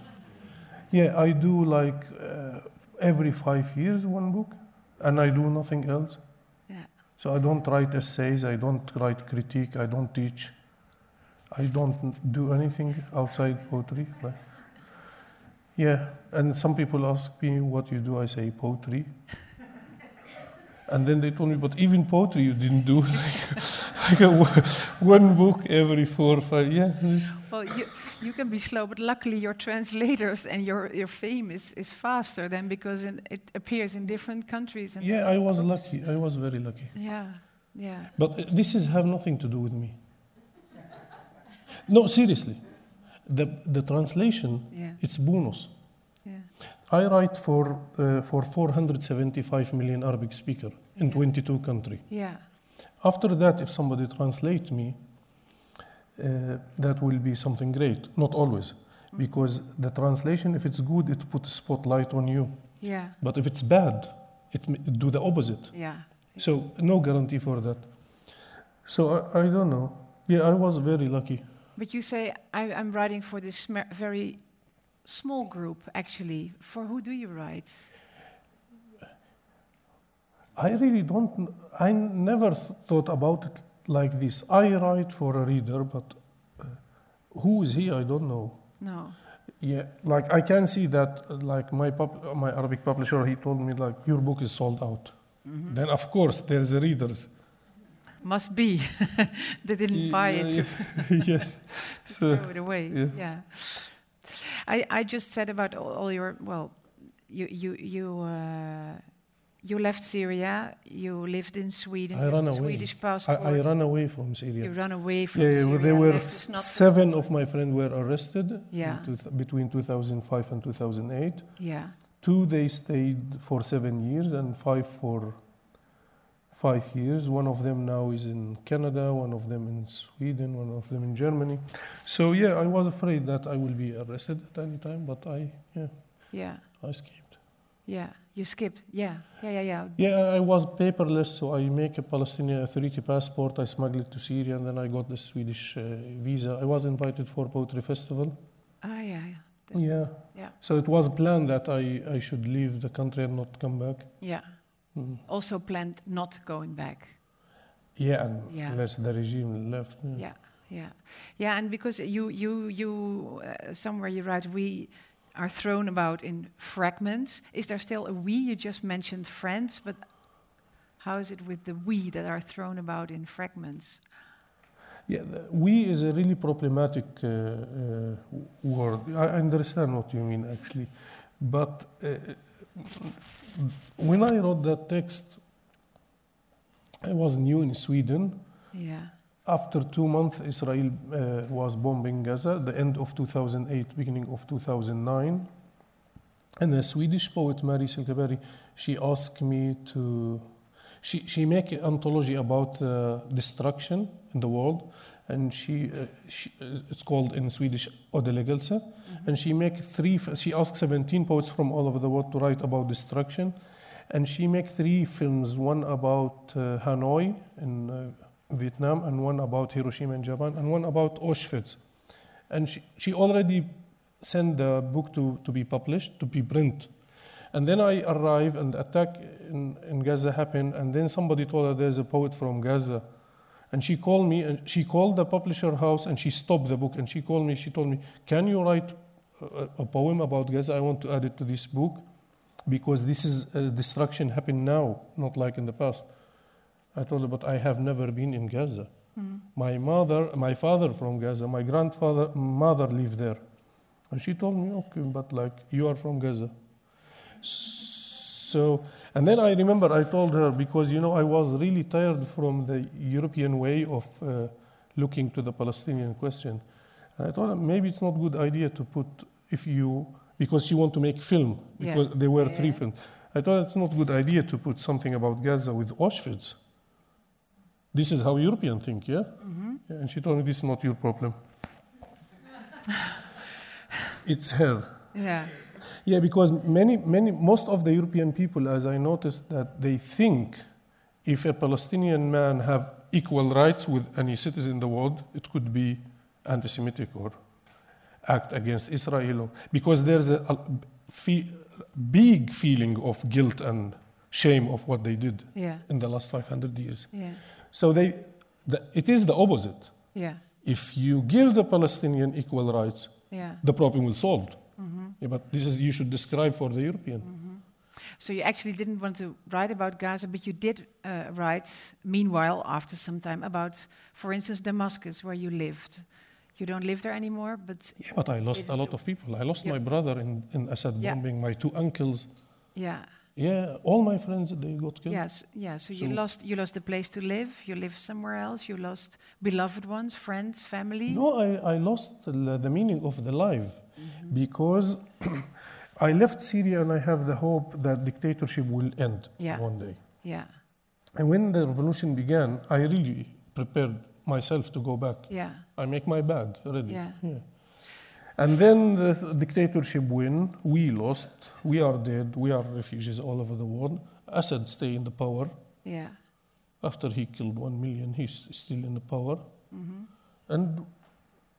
Yeah, I do like uh, every five years one book, and I do nothing else. yeah. So I don't write essays, I don't write critique, I don't teach, I don't do anything outside poetry. Yeah, and some people ask me what you do. I say poetry. And then they told me, but even poetry you didn't do like, like a, one book every four or five. Yeah, this- Well, you, you can be slow, but luckily your translators and your, your fame is, is faster than because in, it appears in different countries. And yeah. I was lucky. I was very lucky. Yeah, yeah. But uh, this is have nothing to do with me. No, seriously. The, the translation, Yeah. it's bonus. Yeah. I write for, uh, for 475 million Arabic speaker in 22 countries. Yeah. After that, if somebody translates me, uh, that will be something great. Not always, because the translation, if it's good, it puts a spotlight on you. Yeah. But if it's bad, it m- do the opposite. Yeah. So no guarantee for that. So I, I don't know. Yeah, I was very lucky. But you say I, I'm writing for this very small group. Actually, for who do you write? I really don't. I never th- thought about it like this. I write for a reader, but uh, who is he? I don't know. No. Yeah, like I can see that. Like my pub- my Arabic publisher, he told me like your book is sold out. Then of course there's a readers. Must be. they didn't buy it to Yeah, yes. So throw it away. yeah. Yeah. I, I just said about all, all your well, you you you uh, you left Syria. You lived in Sweden. I ran away. Swedish passport. I ran away from Syria. You ran away from Yeah, yeah, Syria. there were seven of my friends were arrested Yeah. in two, between 2005 and 2008. Yeah. Two, they stayed for seven years, and five for five years. One of them now is in Canada, one of them in Sweden, one of them in Germany. So yeah, I was afraid that I will be arrested at any time, but I yeah, Yeah. I escaped. Yeah. You skipped. Yeah. Yeah. Yeah. Yeah. Yeah, I was paperless, so I make a Palestinian Authority passport. I smuggled it to Syria, and then I got the Swedish uh, visa. I was invited for poetry festival. Ah, yeah. Yeah. That- Yeah. Yeah. So it was planned that I, I should leave the country and not come back. Yeah. Mm. Also planned not going back. Yeah, and Yeah. unless the regime left. Yeah. Yeah, yeah, yeah. And because you, you, you, uh, somewhere you write, we are thrown about in fragments. Is there still a we? You just mentioned friends, but how is it with the we that are thrown about in fragments? Yeah, the we is a really problematic uh, uh, word. I understand what you mean, actually. But uh, when I wrote that text, I was new in Sweden. Yeah, After two months, Israel uh, was bombing Gaza, the end of 2008, beginning of 2009. And a Swedish poet, Mary Silkeberg, she asked me to, she, she make an anthology about uh, destruction in the world. And she, uh, she uh, it's called in Swedish Ödeläggelse. And she make three, she asked 17 poets from all over the world to write about destruction. And she make three films, one about uh, Hanoi in uh, Vietnam, and one about Hiroshima in Japan, and one about Auschwitz. And she, she already sent the book to, to be published, to be print. And then I arrived, and attack in, in Gaza happened, and then somebody told her there's a poet from Gaza. And she called me, and she called the publisher house, and she stopped the book, and she called me, she told me, can you write a, a poem about Gaza? I want to add it to this book, because this is uh, destruction happened now, not like in the past. I told her, but I have never been in Gaza. My mother, my father from Gaza, my grandfather, mother lived there. And she told me, okay, but like, you are from Gaza. So, and then I remember I told her, because, you know, I was really tired from the European way of uh, looking to the Palestinian question. And I told her, maybe it's not a good idea to put, if you, because she want to make film, Yeah. because there were Yeah, three yeah. films. I thought it's not a good idea to put something about Gaza with Auschwitz. This is how Europeans think, yeah? Yeah, And she told me this is not your problem. it's her. yeah, Yeah, because many, many, most of the European people, as I noticed, that they think if a Palestinian man have equal rights with any citizen in the world, it could be anti-Semitic or act against Israel, because there's a, a fe- big feeling of guilt and shame of what they did yeah, in the last 500 years. yeah, So they, the, it is the opposite. yeah, If you give the Palestinian equal rights, yeah. the problem will solved. Yeah, but this is you should describe for the European. So you actually didn't want to write about Gaza, but you did uh, write, meanwhile, after some time, about, for instance, Damascus, where you lived. You don't live there anymore, but Yeah, but I lost a lot of people. I lost Yeah. my brother in, in Assad Yeah. bombing, my two uncles. yeah, Yeah, all my friends they got killed. yes, yeah. So you lost, you lost the place to live. You live somewhere else. You lost beloved ones, friends, family. No, I, I lost the, the meaning of the life Mm-hmm. because I left Syria and I have the hope that dictatorship will end Yeah. one day. Yeah, And when the revolution began, I really prepared myself to go back. yeah, I make my bag ready. Yeah. And then the dictatorship win, we lost, we are dead, we are refugees all over the world. Assad stay in the power. yeah, After he killed one million, he's still in the power. Mm-hmm. And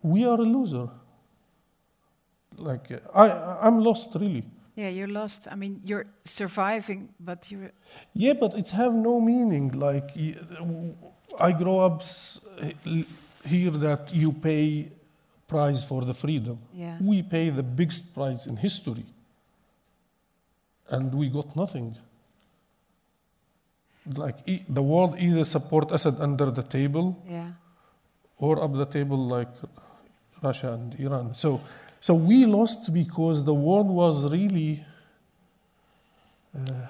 we are a loser. Like, uh, I, I'm lost really. yeah. You're lost. I mean, you're surviving, but you're Yeah, but it's have no meaning. Like, I grow up here that you pay price for the freedom. yeah, We pay the biggest price in history. And we got nothing. Like e- the world either support Assad under the table yeah, or up the table like Russia and Iran. So, so we lost because the world was really. Uh,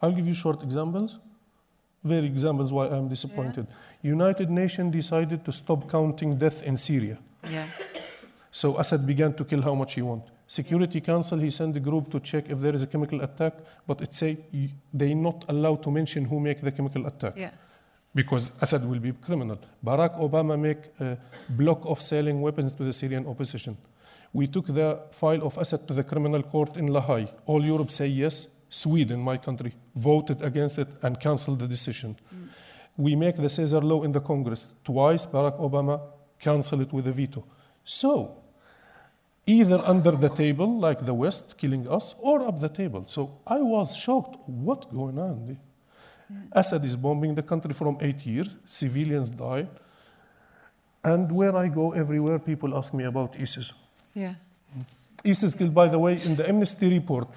I'll give you short examples. Very examples why I'm disappointed. United Nations decided to stop counting death in Syria. yeah, So Assad began to kill how much he want. Security Council, he sent a group to check if there is a chemical attack, but it say they not allowed to mention who make the chemical attack Yeah. because Assad will be criminal. Barack Obama make a block of selling weapons to the Syrian opposition. We took the file of Assad to the criminal court in La Haye. All Europe say yes. Sweden, my country, voted against it and canceled the decision. Mm. We make the Caesar law in the Congress. Twice Barack Obama canceled it with a veto. So, either under the table, like the West killing us, or up the table. So I was shocked. What's going on? Assad is bombing the country from eight years. Civilians die. And where I go, everywhere, people ask me about ISIS. Yeah. Hmm. ISIS killed, by the way, in the Amnesty report,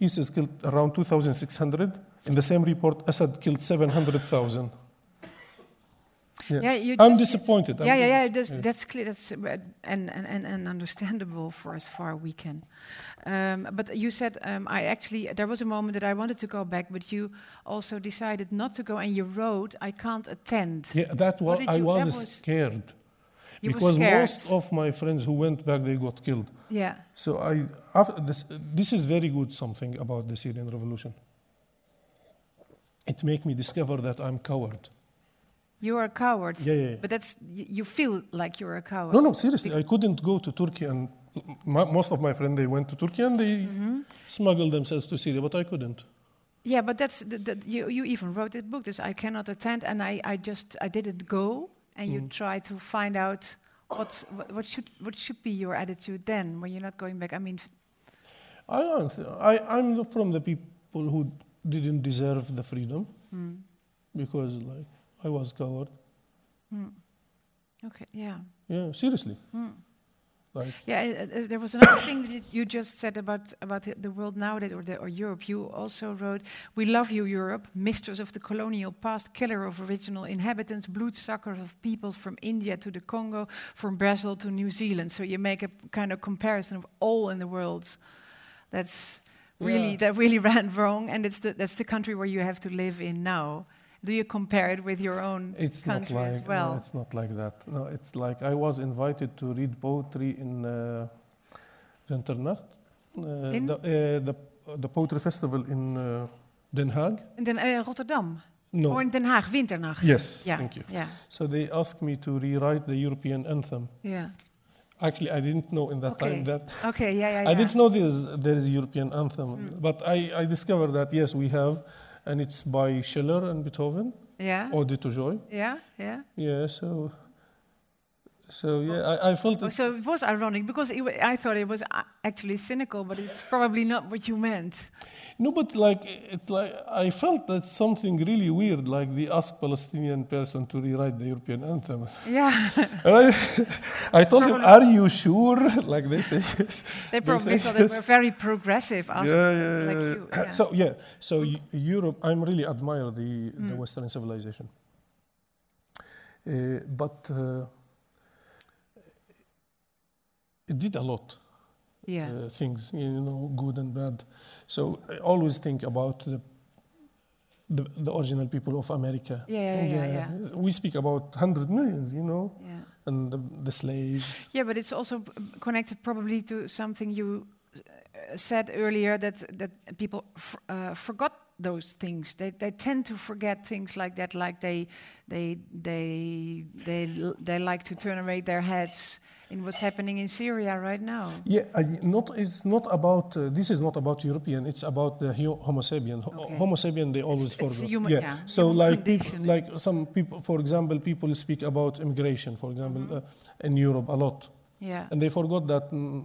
ISIS killed around 2,600. In the same report, Assad killed 700,000. Yeah, you I'm disappointed. Yeah, I'm- yeah, yeah. That's, that's clear. That's uh, and, and, and, and understandable for as far we can. Um, but you said um, I actually there was a moment that I wanted to go back, but you also decided not to go, and you wrote, "I can't attend." Yeah, that was, I was, was- scared. You because most of my friends who went back, they got killed. Yeah, So I, after this, this is very good something about the Syrian revolution. It made me discover that I'm coward. You are a coward. Yeah, yeah, yeah. But that's you feel like you're a coward. No, no, seriously, I couldn't go to Turkey, and m- most of my friends they went to Turkey and they Mm-hmm. smuggled themselves to Syria, but I couldn't. Yeah, but that's the, the, you. You even wrote a book. This I cannot attend, and I, I just I didn't go. And you try to find out what what should what should be your attitude then when you're not going back. I mean, I, I, I'm from the people who didn't deserve the freedom hmm, because, like, I was coward. okay, yeah. Yeah, seriously. Hmm. Like, Yeah, uh, there was another thing that you just said about about the, the world nowadays, or the, or Europe. You also wrote, "We love you, Europe, mistress of the colonial past, killer of original inhabitants, bloodsucker of peoples from India to the Congo, from Brazil to New Zealand." So you make a kind of comparison of all in the world. That's really Yeah. that really ran wrong, and it's the, that's the country where you have to live in now. Do you compare it with your own It's not country like as well? no, it's not like that. No, it's like I was invited to read poetry in uh, Winternacht, uh, In? the, uh, the the poetry festival in uh, Den Haag. in Den, uh, Rotterdam No, or in Den Haag, Winternacht. yes, Yeah, thank you. yeah, So they asked me to rewrite the European anthem. yeah. Actually, I didn't know in that Okay. time that Okay, yeah, yeah, I didn't know there is there is a European anthem, Mm. but I, I discovered that yes we have, and it's by Schiller and Beethoven, Yeah, Ode to Joy. yeah, yeah. Yeah, so so yeah, I, I felt it. so it was ironic because it, I thought it was uh, actually cynical, but it's probably not what you meant. No, but like it's like I felt that something really weird, like they asked Palestinian person to rewrite the European anthem. Yeah, I, I told him, "Are you sure?" Like they say yes. they probably say thought they were very progressive. Yeah, yeah, like yeah, you. yeah. So yeah, so Eu- Europe, I'm really admire the the Mm. Western civilization, uh, but uh, it did a lot. yeah, uh, things, you know, good and bad. So I always think about the, the, the original people of America. Yeah, yeah, yeah, We speak about 100 millions, you know, yeah. and the, the slaves. Yeah, but it's also connected probably to something you uh, said earlier that that people f- uh, forgot those things. They they tend to forget things like that. Like they they they they they like to turn away their heads in what's happening in Syria right now. Yeah, I, not, it's not about, uh, this is not about European, it's about the Homo sapien. Okay. Homo sapien, they always It's- it's forget. human- yeah, So human like people, like some people, for example, people speak about immigration, for example, Mm-hmm. uh, in Europe a lot. Yeah, And they forgot that mm,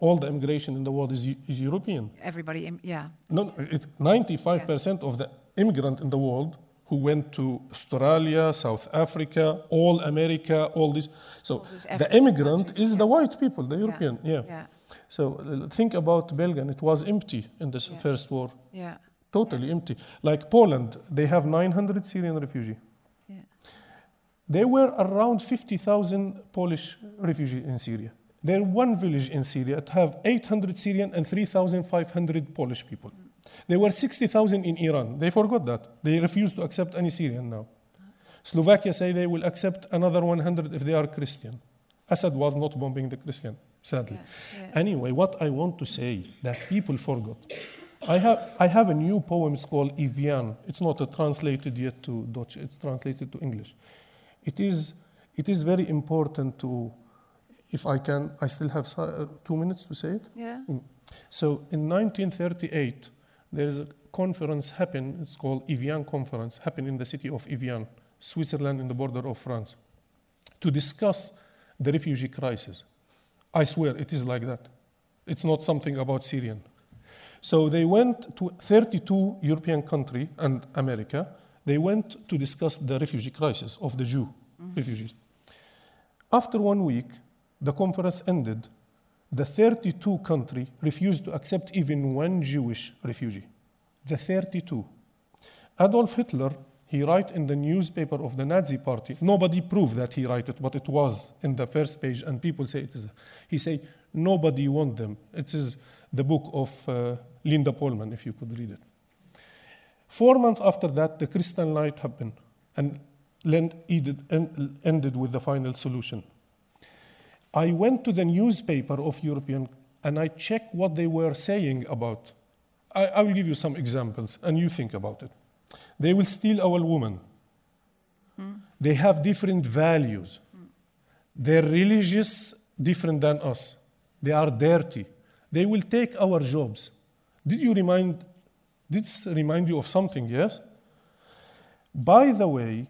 all the immigration in the world is, is European. everybody. Im- yeah, No, it's 95% of the immigrant in the world who went to Australia, South Africa, all America, all this. So All the immigrant is yeah. the white people, the European. Yeah. yeah, So uh, think about Belgium. It was empty in this Yeah. first war, yeah, totally empty. Like Poland, they have 900 Syrian refugees. yeah. There were around 50,000 Polish refugees in Syria. There one village in Syria that have 800 Syrian and 3,500 Polish people. There were 60,000 in Iran. They forgot that. They refuse to accept any Syrian now. Slovakia say they will accept another 100 if they are Christian. Assad was not bombing the Christian. sadly. Yeah, yeah. Anyway, what I want to say that people forgot. I have, I have a new poem, it's called Evian. It's not translated yet to Dutch, it's translated to English. It is, it is very important to, if I can, I still have uh, two minutes to say it. Yeah. So in 1938, there is a conference happen. It's called Evian Conference, happened in the city of Evian, Switzerland, in the border of France, to discuss the refugee crisis. I swear it is like that. It's not something about Syrian. So they went to 32 European countries and America. They went to discuss the refugee crisis of the Jew mm-hmm. refugees. After one week, the conference ended. The 32 country refused to accept even one Jewish refugee. The 32. Adolf Hitler, he write in the newspaper of the Nazi party. Nobody proved that he write it, but it was in the first page, and people say it is. He say nobody want them. It is the book of uh, Linda Polman, if you could read it. Four months after that, the Crystal Night happened, and ended with the final solution. I went to the newspaper of European and I checked what they were saying about. I, I will give you some examples and you think about it. They will steal our women. They have different values. They're religious different than us. They are dirty. They will take our jobs. Did you remind did this remind you of something, yes? By the way,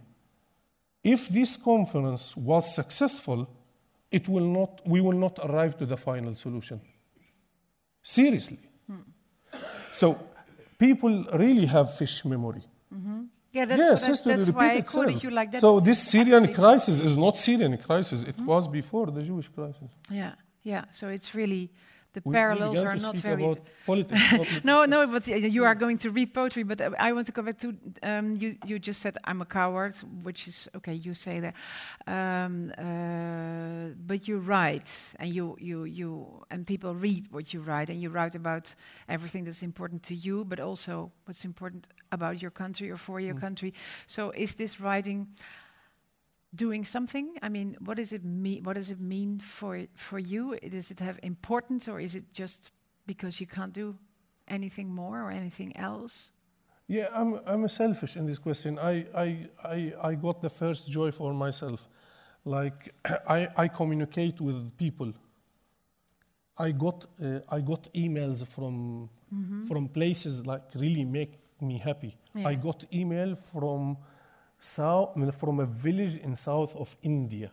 if this conference was successful, it will not, we will not arrive to the final solution. Seriously. Hmm. So people really have fish memory. Mm-hmm. Yeah, that's, yes, that's, history that's why I itself. quoted you like that. So this Syrian actually- crisis is not Syrian crisis. It hmm? was before the Jewish crisis. Yeah, yeah. So it's really the We- parallels are not very. politics. No, no, but uh, you are going to read poetry. But uh, I want to go back to um, you. You just said I'm a coward, which is okay. You say that, um, uh, but you write, and you you you and people read what you write, and you write about everything that's important to you, but also what's important about your country or for your Mm. country. So is this writing? Doing something? I mean, what does it mean? What does it mean for for you? Does it have importance, or is it just because you can't do anything more or anything else? Yeah, I'm, I'm selfish in this question. I, I, I, I got the first joy for myself. Like, I, I communicate with people. I got, uh, I got emails from, from places like really make me happy. Yeah. I got email from, south, from a village in south of India.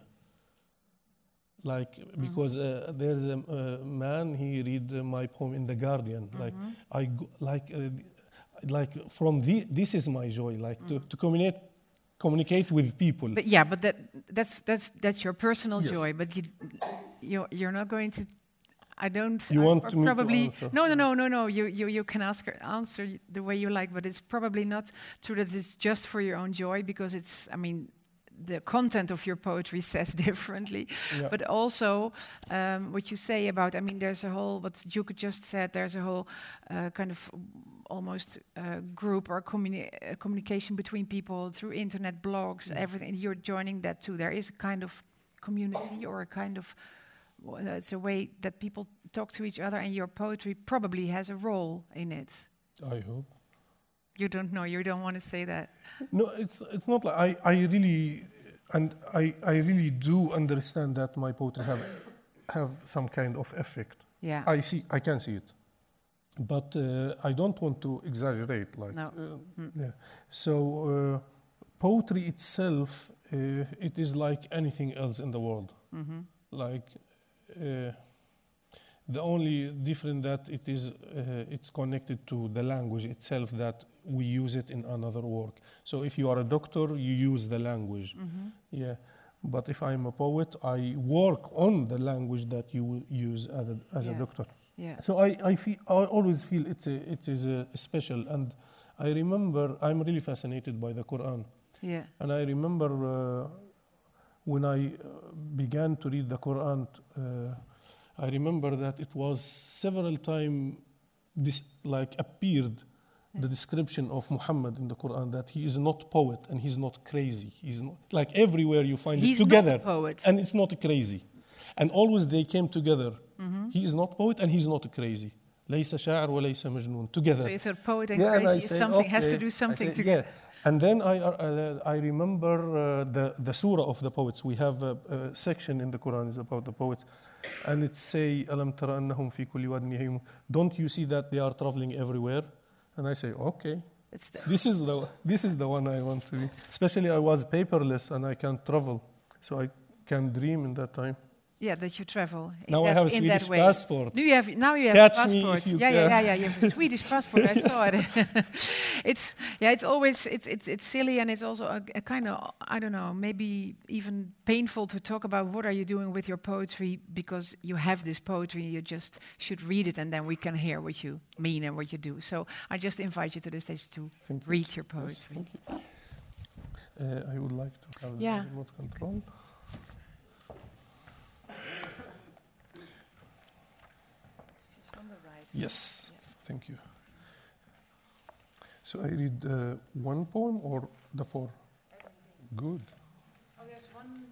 Like, because uh, there's a uh, man, he read uh, my poem in The Guardian. Like, I, go, like, uh, like from the, this is my joy, like to, to communicate, communicate with people. But yeah, but that that's that's that's your personal Yes. joy. But you you you're not going to. I don't. You I- want to probably answer? no no no no no. You you you can ask answer the way you like, but it's probably not true that it's just for your own joy because it's. I mean. The content of your poetry says differently, Yeah. but also um, what you say about. I mean, there's a whole what Duke just said. There's a whole uh, kind of almost uh, group or communi- uh, communication between people through internet blogs, everything. You're joining that too. There is a kind of community or a kind of it's a way that people talk to each other, and your poetry probably has a role in it. I hope. You don't know. You don't want to say that. No, it's it's not like I, I really and I, I really do understand that my poetry have have some kind of effect. Yeah. I see I can see it. But uh, I don't want to exaggerate like No. uh, yeah. So uh, poetry itself uh, it is like anything else in the world. hmm Like uh, the only different that it is uh, it's connected to the language itself that we use it in another work. So if you are a doctor you use the language. Hmm yeah. But if i'm a poet i work on the language that you will use as a, as Yeah. a doctor. Yeah. so I, I, feel, I always feel it's a, it is a special. And i remember i'm really fascinated by the quran. Yeah. and I remember uh, when I uh, began to read the Quran, uh, I remember that it was several times this like appeared the description of Muhammad in the Quran that he is not poet and he's not crazy. He's not like everywhere you find He's it together, not a poet. and it's not crazy, and always they came together Mhm. He is not poet and he's not crazy. ليس شاعر وليس مجنون. Together. So you thought poet and Yeah, and I crazy is say, something has to okay. do I something say, together. Yeah. And then I, uh, uh, I remember uh, the, the surah of the poets. We have a, a, section in the Quran is about the poets. And it say, Alam tara annahum fi kulli wad Don't you see that they are traveling everywhere? And I say, okay. this, is the, this is the one I want to be. Especially I was paperless and I can't travel. So I can dream in that time yeah, that you travel in Now I have a that Swedish way. passport. Now you have now you have Catch a passport. you yeah, yeah, yeah, yeah. You have a Swedish passport. I saw it. it's yeah. It's always it's it's it's silly and it's also a, a kind of I don't know maybe even painful to talk about what are you doing with your poetry because you have this poetry. You just should read it and then we can hear what you mean and what you do. So I just invite you to the stage to Thank you. read your Yes, poetry. thank you. Uh, I would like to have Yeah. the remote control. Yes, thank you. So I read uh, one poem or the four? Good. Oh, there's one.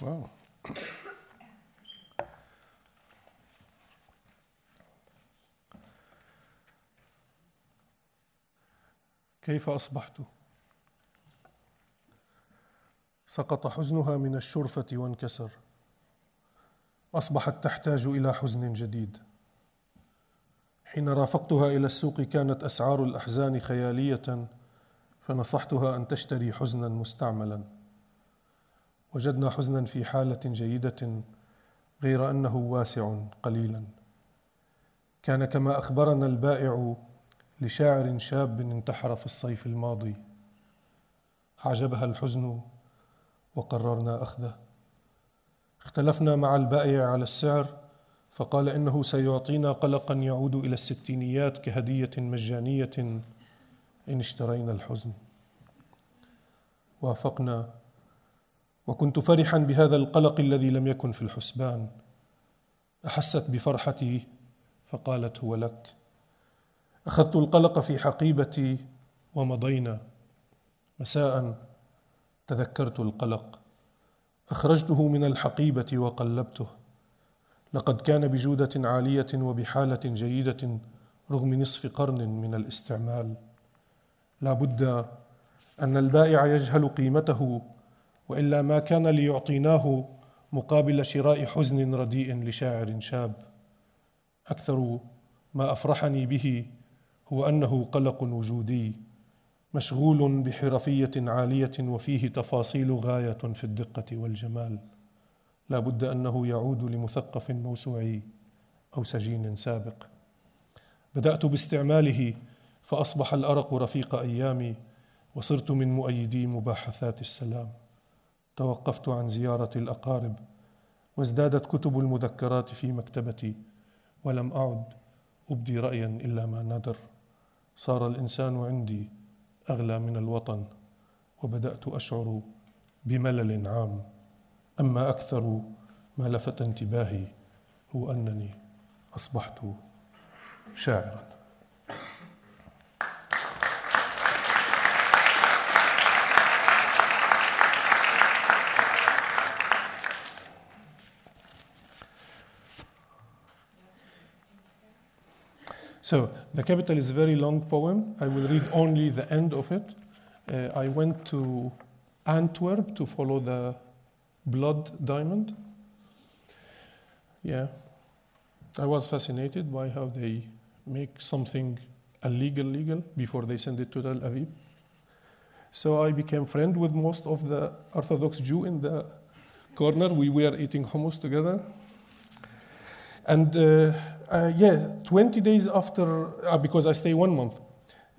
Wow. كيف أصبحت؟ سقط حزنها من الشرفة وانكسر. أصبحت تحتاج إلى حزن جديد. حين رافقتها إلى السوق كانت أسعار الأحزان خيالية فنصحتها أن تشتري حزنا مستعملا. وجدنا حزنا في حالة جيدة غير أنه واسع قليلا. كان كما أخبرنا البائع لشاعر شاب انتحر في الصيف الماضي. أعجبها الحزن وقررنا أخذه. اختلفنا مع البائع على السعر فقال إنه سيعطينا قلقا يعود إلى الستينيات كهدية مجانية إن اشترينا الحزن. وافقنا. وكنت فرحا بهذا القلق الذي لم يكن في الحسبان. أحست بفرحتي فقالت هو لك. أخذت القلق في حقيبتي ومضينا. مساء. تذكرت القلق. أخرجته من الحقيبة وقلبته. لقد كان بجودة عالية وبحالة جيدة رغم نصف قرن من الاستعمال. لا بد أن البائع يجهل قيمته وإلا ما كان ليعطيناه مقابل شراء حزن رديء لشاعر شاب. أكثر ما أفرحني به هو أنه قلق وجودي. مشغول بحرفية عالية وفيه تفاصيل غاية في الدقة والجمال. لا بد أنه يعود لمثقف موسوعي أو سجين سابق. بدأت باستعماله فأصبح الأرق رفيق أيامي وصرت من مؤيدي مباحثات السلام. توقفت عن زيارة الأقارب وازدادت كتب المذكرات في مكتبتي ولم أعد أبدي رايا إلا ما ندر صار الإنسان عندي أغلى من الوطن وبدأت أشعر بملل عام. أما أكثر ما لفت انتباهي هو أنني أصبحت شاعرا. So the capital is a very long poem. I will read only the end of it. Uh, I went to Antwerp to follow the blood diamond. Yeah, I was fascinated by how they make something illegal legal before they send it to Tel Aviv. So I became friend with most of the Orthodox Jew in the corner. We were eating hummus together. And uh, uh, yeah, 20 days after, uh, because I stay one month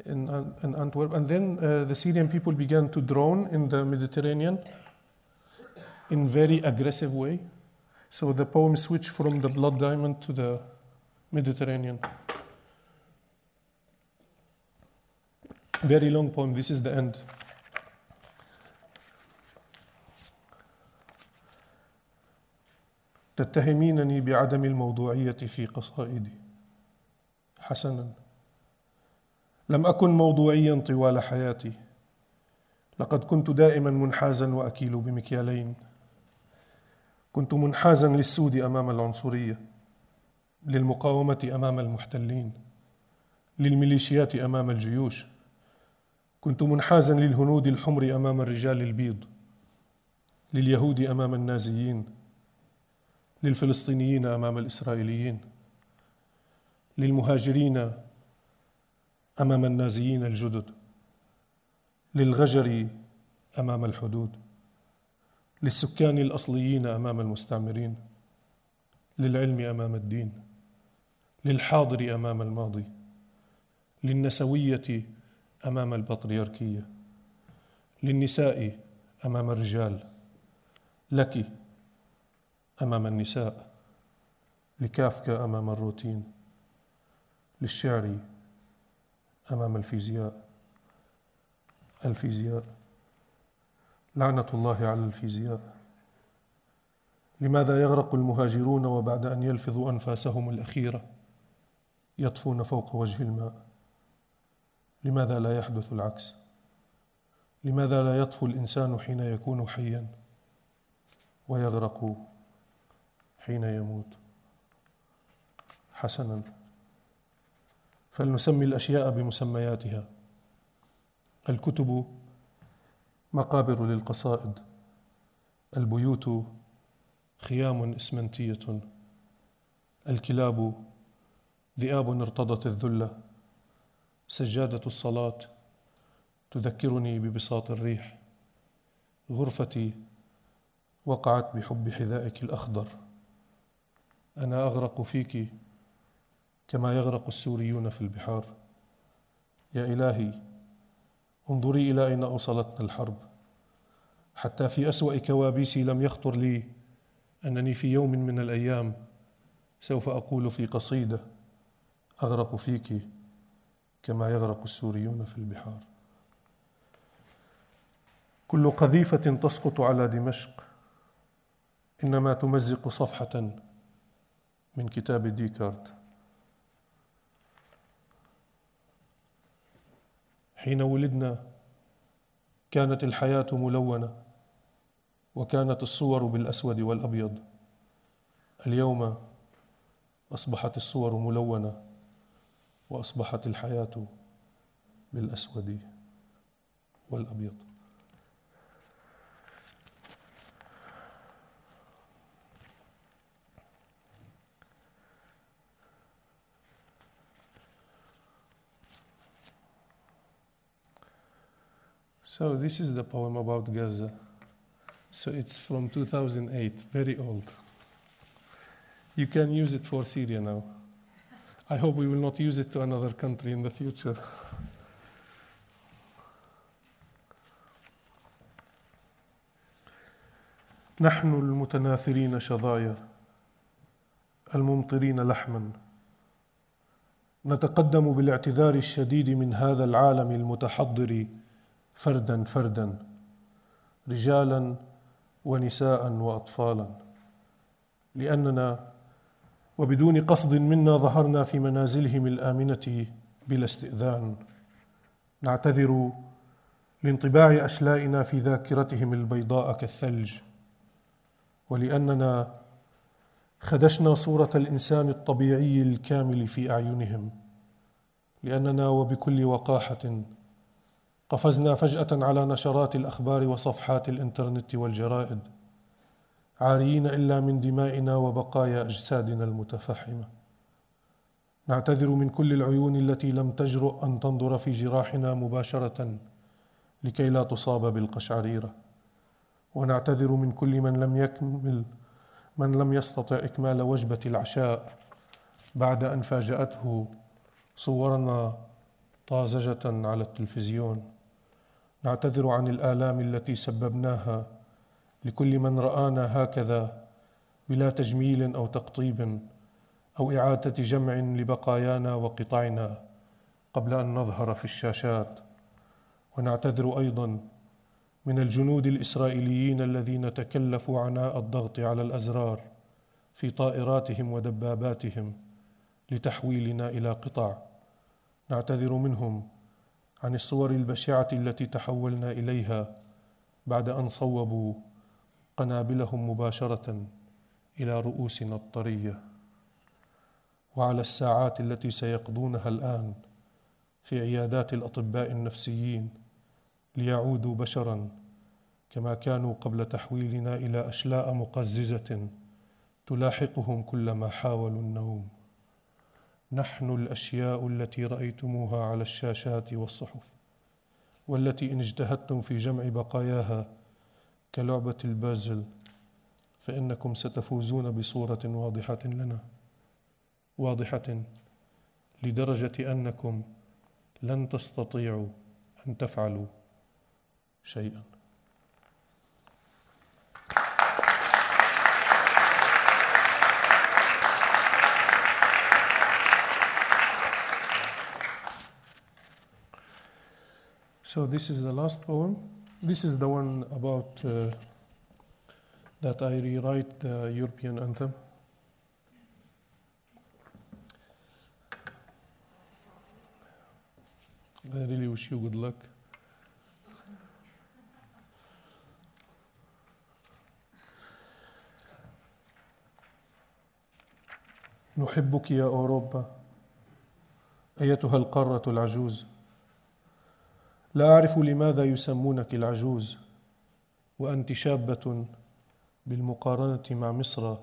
in, An- in Antwerp, and then uh, the Syrian people began to drone in the Mediterranean in very aggressive way. So the poem switched from the blood diamond to the Mediterranean. Very long poem. This is the end. تتهمينني بعدم الموضوعية في قصائدي. حسنا. لم أكن موضوعيا طوال حياتي. لقد كنت دائما منحازا وأكيل بمكيالين. كنت منحازا للسود أمام العنصرية للمقاومة أمام المحتلين للميليشيات أمام الجيوش. كنت منحازا للهنود الحمر أمام الرجال البيض لليهود أمام النازيين. للفلسطينيين أمام الإسرائيليين للمهاجرين أمام النازيين الجدد للغجر أمام الحدود للسكان الأصليين أمام المستعمرين للعلم أمام الدين للحاضر أمام الماضي للنسوية أمام البطريركية للنساء أمام الرجال لك أمام النساء لكافكا أمام الروتين للشعر أمام الفيزياء. الفيزياء لعنة الله على الفيزياء. لماذا يغرق المهاجرون وبعد أن يلفظوا أنفاسهم الأخيرة يطفون فوق وجه الماء؟ لماذا لا يحدث العكس؟ لماذا لا يطفو الإنسان حين يكون حيا ويغرق حين يموت. حسنا. فلنسمي الأشياء بمسمياتها. الكتب مقابر للقصائد. البيوت خيام إسمنتية. الكلاب ذئاب ارتضت الذلة. سجادة الصلاة تذكرني ببساط الريح. غرفتي وقعت بحب حذائك الأخضر. أنا أغرق فيك كما يغرق السوريون في البحار. يا إلهي انظري إلى أين أوصلتنا الحرب. حتى في أسوأ كوابيسي لم يخطر لي أنني في يوم من الأيام سوف أقول في قصيدة أغرق فيك كما يغرق السوريون في البحار. كل قذيفة تسقط على دمشق إنما تمزق صفحة من كتاب ديكارت. حين ولدنا كانت الحياة ملونة وكانت الصور بالأسود والأبيض. اليوم أصبحت الصور ملونة وأصبحت الحياة بالأسود والأبيض. So this is the poem about Gaza. So it's from 2008, very old. You can use it for Syria now. I hope we will not use it to another country in the future. نحن المتناثرين شظايا الممطرين لحما نتقدم بالاعتذار الشديد من هذا العالم المتحضر فردا فردا رجالا ونساء وأطفالا. لأننا وبدون قصد منا ظهرنا في منازلهم الآمنة بلا استئذان. نعتذر لانطباع أشلائنا في ذاكرتهم البيضاء كالثلج. ولأننا خدشنا صورة الإنسان الطبيعي الكامل في أعينهم. لأننا وبكل وقاحة قفزنا فجأة على نشرات الأخبار وصفحات الإنترنت والجرائد عاريين إلا من دمائنا وبقايا أجسادنا المتفحمة. نعتذر من كل العيون التي لم تجرؤ أن تنظر في جراحنا مباشرة لكي لا تصاب بالقشعريرة. ونعتذر من كل من لم يكمل من لم يستطع إكمال وجبة العشاء بعد أن فاجأته صورنا طازجة على التلفزيون. نعتذر عن الآلام التي سببناها لكل من رآنا هكذا بلا تجميل أو تقطيب أو إعادة جمع لبقايانا وقطعنا قبل أن نظهر في الشاشات. ونعتذر أيضا من الجنود الإسرائيليين الذين تكلفوا عناء الضغط على الأزرار في طائراتهم ودباباتهم لتحويلنا إلى قطع. نعتذر منهم عن الصور البشعة التي تحولنا إليها بعد أن صوبوا قنابلهم مباشرة إلى رؤوسنا الطرية. وعلى الساعات التي سيقضونها الآن في عيادات الأطباء النفسيين ليعودوا بشرا كما كانوا قبل تحويلنا إلى أشلاء مقززة تلاحقهم كلما حاولوا النوم. نحن الأشياء التي رأيتموها على الشاشات والصحف والتي إن اجتهدتم في جمع بقاياها كلعبة البازل فإنكم ستفوزون بصورة واضحة لنا. واضحة لدرجة أنكم لن تستطيعوا أن تفعلوا شيئا. So this is the last poem. This is the one about uh, that I rewrite the European anthem. I really wish you good luck. نحبك يا أوروبا أيتها القارة العجوز لا أعرف لماذا يسمونك العجوز وأنت شابة بالمقارنة مع مصر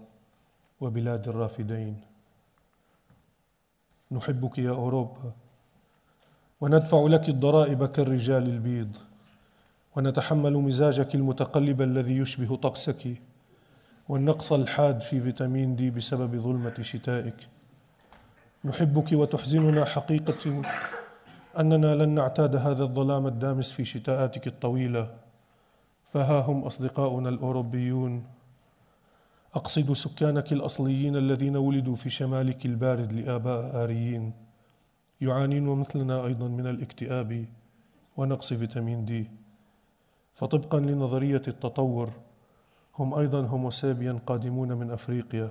وبلاد الرافدين. نحبك يا أوروبا وندفع لك الضرائب كالرجال البيض ونتحمل مزاجك المتقلب الذي يشبه طقسك والنقص الحاد في فيتامين دي بسبب ظلمة شتائك. نحبك وتحزننا حقيقة أننا لن نعتاد هذا الظلام الدامس في شتاءاتك الطويلة. فها هم أصدقاؤنا الأوروبيون. أقصد سكانك الأصليين الذين ولدوا في شمالك البارد لآباء آريين. يعانون مثلنا أيضا من الاكتئاب ونقص فيتامين دي. فطبقا لنظرية التطور هم أيضا هوموسابيا قادمون من أفريقيا.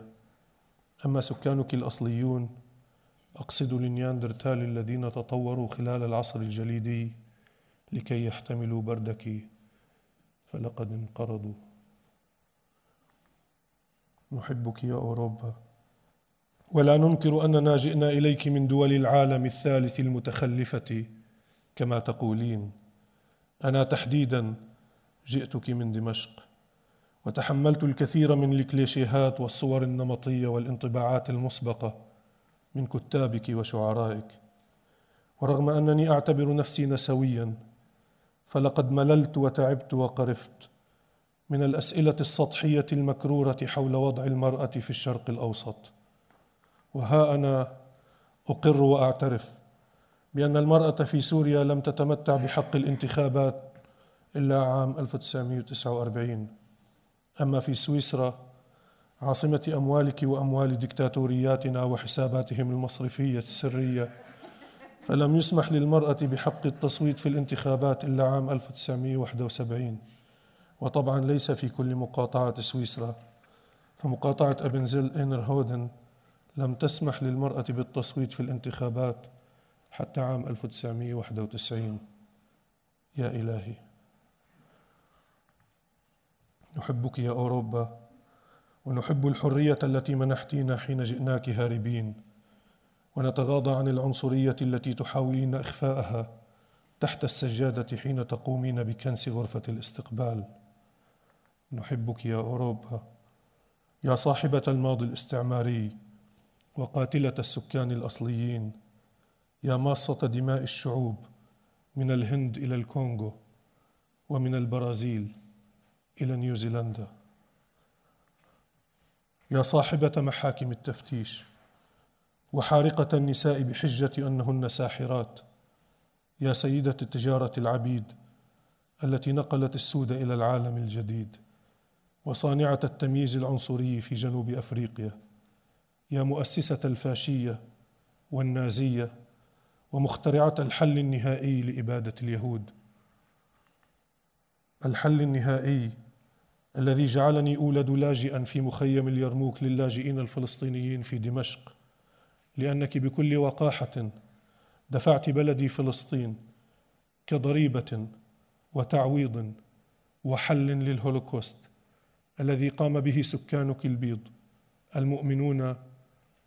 أما سكانك الأصليون أقصد النياندرتال الذين تطوروا خلال العصر الجليدي لكي يحتملوا بردك فلقد انقرضوا. نحبك يا أوروبا. ولا ننكر أننا جئنا إليك من دول العالم الثالث المتخلفة كما تقولين. أنا تحديدا جئتك من دمشق وتحملت الكثير من الكليشيهات والصور النمطية والانطباعات المسبقة. من كتابك وشعرائك. ورغم أنني أعتبر نفسي نسويا فلقد مللت وتعبت وقرفت من الأسئلة السطحية المكرورة حول وضع المرأة في الشرق الأوسط. وها أنا أقر وأعترف بأن المرأة في سوريا لم تتمتع بحق الانتخابات إلا عام 1949 أما في سويسرا عاصمة أموالك وأموال دكتاتورياتنا وحساباتهم المصرفية السرية. فلم يسمح للمرأة بحق التصويت في الانتخابات إلا عام 1971 وطبعا ليس في كل مقاطعة سويسرا. فمقاطعة أبنزل إنر هودن لم تسمح للمرأة بالتصويت في الانتخابات حتى عام 1991 يا إلهي. نحبك يا أوروبا. ونحب الحرية التي منحتينا حين جئناك هاربين ونتغاضى عن العنصرية التي تحاولين إخفاءها تحت السجادة حين تقومين بكنس غرفة الاستقبال. نحبك يا أوروبا يا صاحبة الماضي الاستعماري وقاتلة السكان الأصليين يا ماصة دماء الشعوب من الهند إلى الكونغو ومن البرازيل إلى نيوزيلندا. يا صاحبة محاكم التفتيش وحارقة النساء بحجة أنهن ساحرات. يا سيدة تجارة العبيد التي نقلت السود إلى العالم الجديد وصانعة التمييز العنصري في جنوب أفريقيا. يا مؤسسة الفاشية والنازية ومخترعة الحل النهائي لإبادة اليهود. الحل النهائي الذي جعلني أولد لاجئا في مخيم اليرموك للاجئين الفلسطينيين في دمشق. لأنك بكل وقاحة دفعت بلدي فلسطين كضريبة وتعويض وحل للهولوكوست الذي قام به سكانك البيض المؤمنون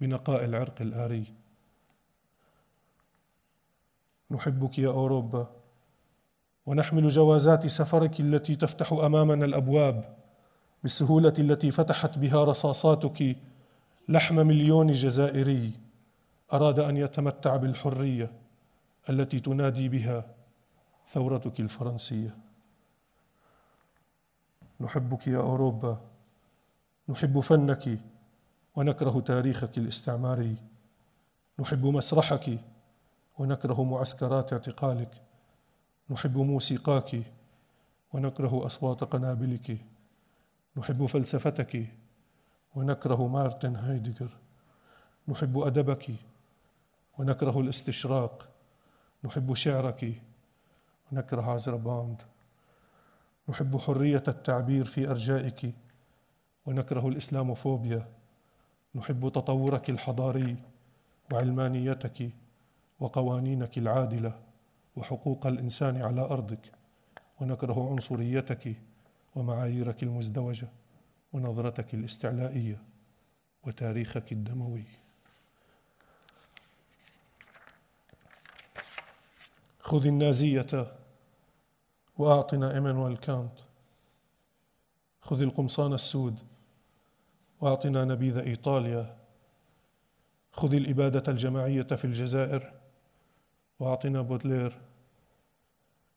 بنقاء العرق الآري. نحبك يا أوروبا ونحمل جوازات سفرك التي تفتح أمامنا الأبواب. بالسهولة التي فتحت بها رصاصاتك لحم مليون جزائري أراد أن يتمتع بالحرية التي تنادي بها ثورتك الفرنسية. نحبك يا أوروبا نحب فنك ونكره تاريخك الاستعماري نحب مسرحك ونكره معسكرات اعتقالك نحب موسيقاك ونكره أصوات قنابلك. نحب فلسفتك. ونكره مارتن هايدغر نحب أدبك. ونكره الاستشراق. نحب شعرك. ونكره عزرباند نحب حرية التعبير في أرجائك. ونكره الإسلاموفوبيا. نحب تطورك الحضاري وعلمانيتك وقوانينك العادلة وحقوق الإنسان على أرضك. ونكره عنصريتك. ومعاييرك المزدوجة ونظرتك الاستعلائية وتاريخك الدموي. خذ النازية وأعطنا إيمانويل كانت. خذ القمصان السود وأعطنا نبيذ إيطاليا. خذ الإبادة الجماعية في الجزائر وأعطنا بودلير.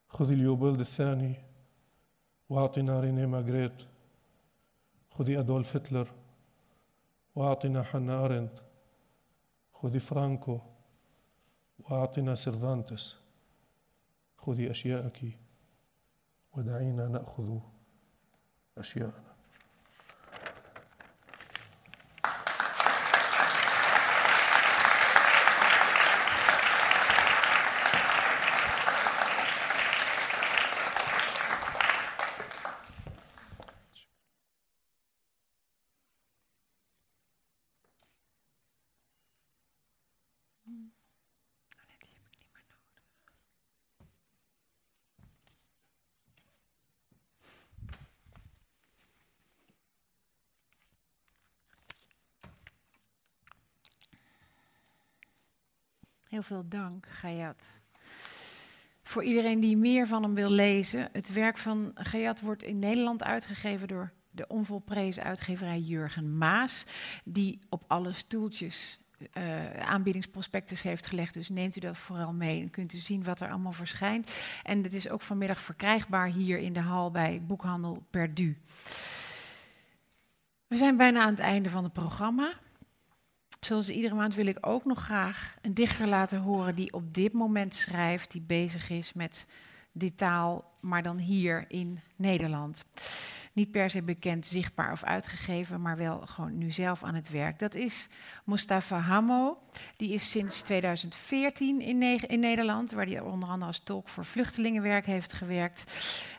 خذ اليوبولد الثاني وأعطنا ريني ماغريت خذي أدولف هتلر وأعطنا حنا أرنت. خذي فرانكو وأعطنا سيرفانتس. خذي أشياءك ودعينا نأخذ أشياءنا. Veel dank, Gayat. Voor iedereen die meer van hem wil lezen, het werk van Gayat wordt in Nederland uitgegeven door de onvolprezen uitgeverij Jurgen Maas, die op alle stoeltjes uh, aanbiedingsprospectus heeft gelegd. Dus neemt u dat vooral mee en kunt u zien wat er allemaal verschijnt. En het is ook vanmiddag verkrijgbaar hier in de hal bij Boekhandel Perdu. We zijn bijna aan het einde van het programma. Zoals iedere maand wil ik ook nog graag een dichter laten horen die op dit moment schrijft, die bezig is met die taal, maar dan hier in Nederland niet per se bekend, zichtbaar of uitgegeven, maar wel gewoon nu zelf aan het werk. Dat is Mustafa Hamo. Die is sinds 2014 in, in Nederland, waar hij onder andere als tolk voor vluchtelingenwerk heeft gewerkt.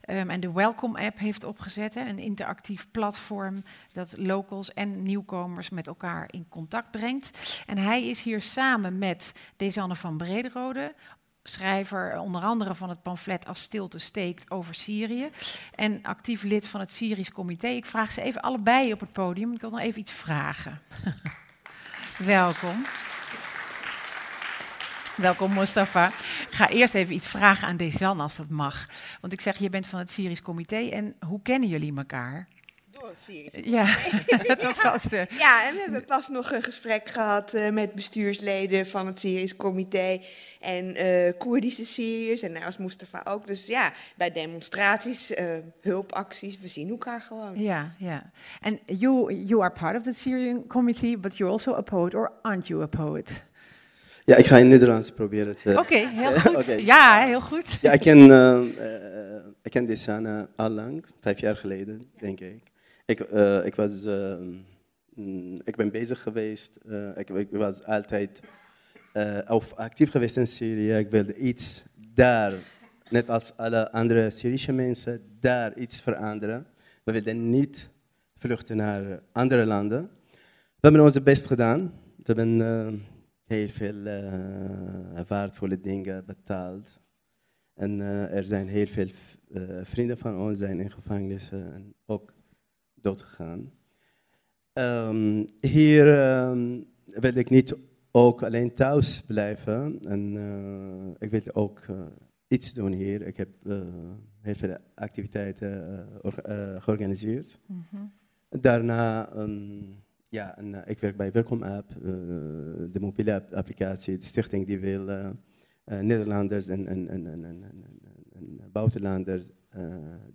Um, en de Welcome app heeft opgezet, een interactief platform dat locals en nieuwkomers met elkaar in contact brengt. En hij is hier samen met Desanne van Brederode schrijver onder andere van het pamflet Als stilte steekt over Syrië. En actief lid van het Syrisch comité. Ik vraag ze even allebei op het podium. Ik wil nog even iets vragen. Welkom. Welkom Mustafa. Ga eerst even iets vragen aan Desan als dat mag. Want ik zeg, je bent van het Syrisch comité. En hoe kennen jullie elkaar? Ja, dat was de... Ja, en we hebben pas nog een gesprek gehad uh, met bestuursleden van het Syrisch Comité en uh, Koerdische Syriërs en als Mustafa ook. Dus ja, bij demonstraties, uh, hulpacties, we zien elkaar gewoon. Ja, ja. En you, you are part of the Syrian Committee, but you're also a poet, or aren't you a poet? Ja, ik ga in Nederlands proberen te... Oké, heel goed. okay. Ja, heel goed. Ja, ik ken, uh, ik ken Desana al lang, vijf jaar geleden, denk ik. Ik, uh, ik, was, uh, ik ben bezig geweest. Uh, ik, ik, was altijd of actief geweest in Syrië. Ik wilde iets daar, net als alle andere Syrische mensen, daar iets veranderen. We wilden niet vluchten naar andere landen. We hebben onze best gedaan. We hebben heel veel waardevolle dingen betaald. En er zijn heel veel vrienden van ons zijn in gevangenis en ook doodgegaan. Um, hier um, wil ik niet ook alleen thuis blijven. En uh, ik wil ook uh, iets doen hier. Ik heb uh, heel veel activiteiten georganiseerd. Mm -hmm. Daarna, um, ja, en, ik werk bij Welkom App, de mobiele applicatie, de stichting die wil Nederlanders en, en, en, en, en, en buitenlanders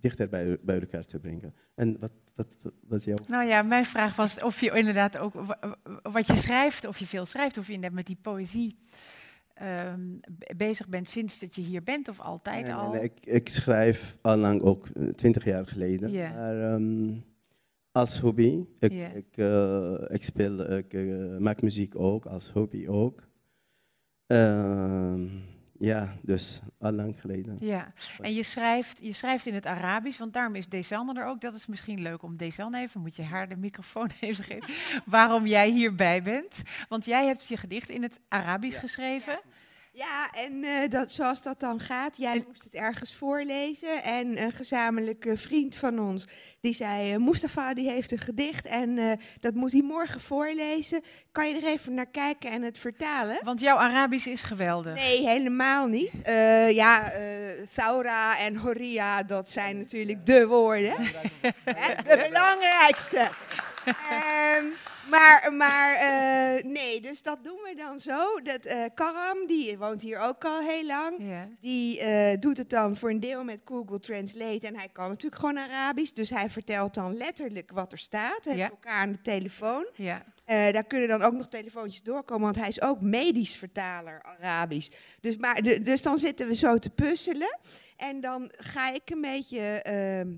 dichter bij, bij elkaar te brengen. En wat wat was jouw Nou ja, mijn vraag was of je inderdaad ook wat je schrijft, of je veel schrijft, of je inderdaad met die poëzie um, bezig bent sinds dat je hier bent of altijd nee, al? Nee, ik, ik, schrijf al lang, ook eh, twintig jaar geleden. Yeah. Maar um, als hobby. Ik, yeah. ik, uh, ik speel, ik maak muziek ook, als hobby ook. Uh, ja, dus al lang geleden. Ja, en je schrijft, je schrijft in het Arabisch, want daarom is Desanne er ook. Dat is misschien leuk om Desanne even, moet je haar de microfoon even geven, waarom jij hierbij bent. Want jij hebt je gedicht in het Arabisch ja. geschreven. Ja, en uh, dat, zoals dat dan gaat, jij moest het ergens voorlezen. En een gezamenlijke vriend van ons, die zei, uh, Mustafa die heeft een gedicht en uh, dat moet hij morgen voorlezen. Kan je er even naar kijken en het vertalen? Want jouw Arabisch is geweldig. Nee, helemaal niet. ja, Saura en Horia, dat zijn natuurlijk de woorden. de belangrijkste. um, maar, maar uh, nee, dus dat doen we dan zo. Dat, uh, Karam, die woont hier ook al heel lang. Die uh, doet het dan voor een deel met Google Translate. En hij kan natuurlijk gewoon Arabisch. Dus hij vertelt dan letterlijk wat er staat. Hebben elkaar aan de telefoon. Daar kunnen dan ook nog telefoontjes doorkomen. Want hij is ook medisch vertaler Arabisch. Dus, maar, dus dan zitten we zo te puzzelen. En dan ga ik een beetje ehm,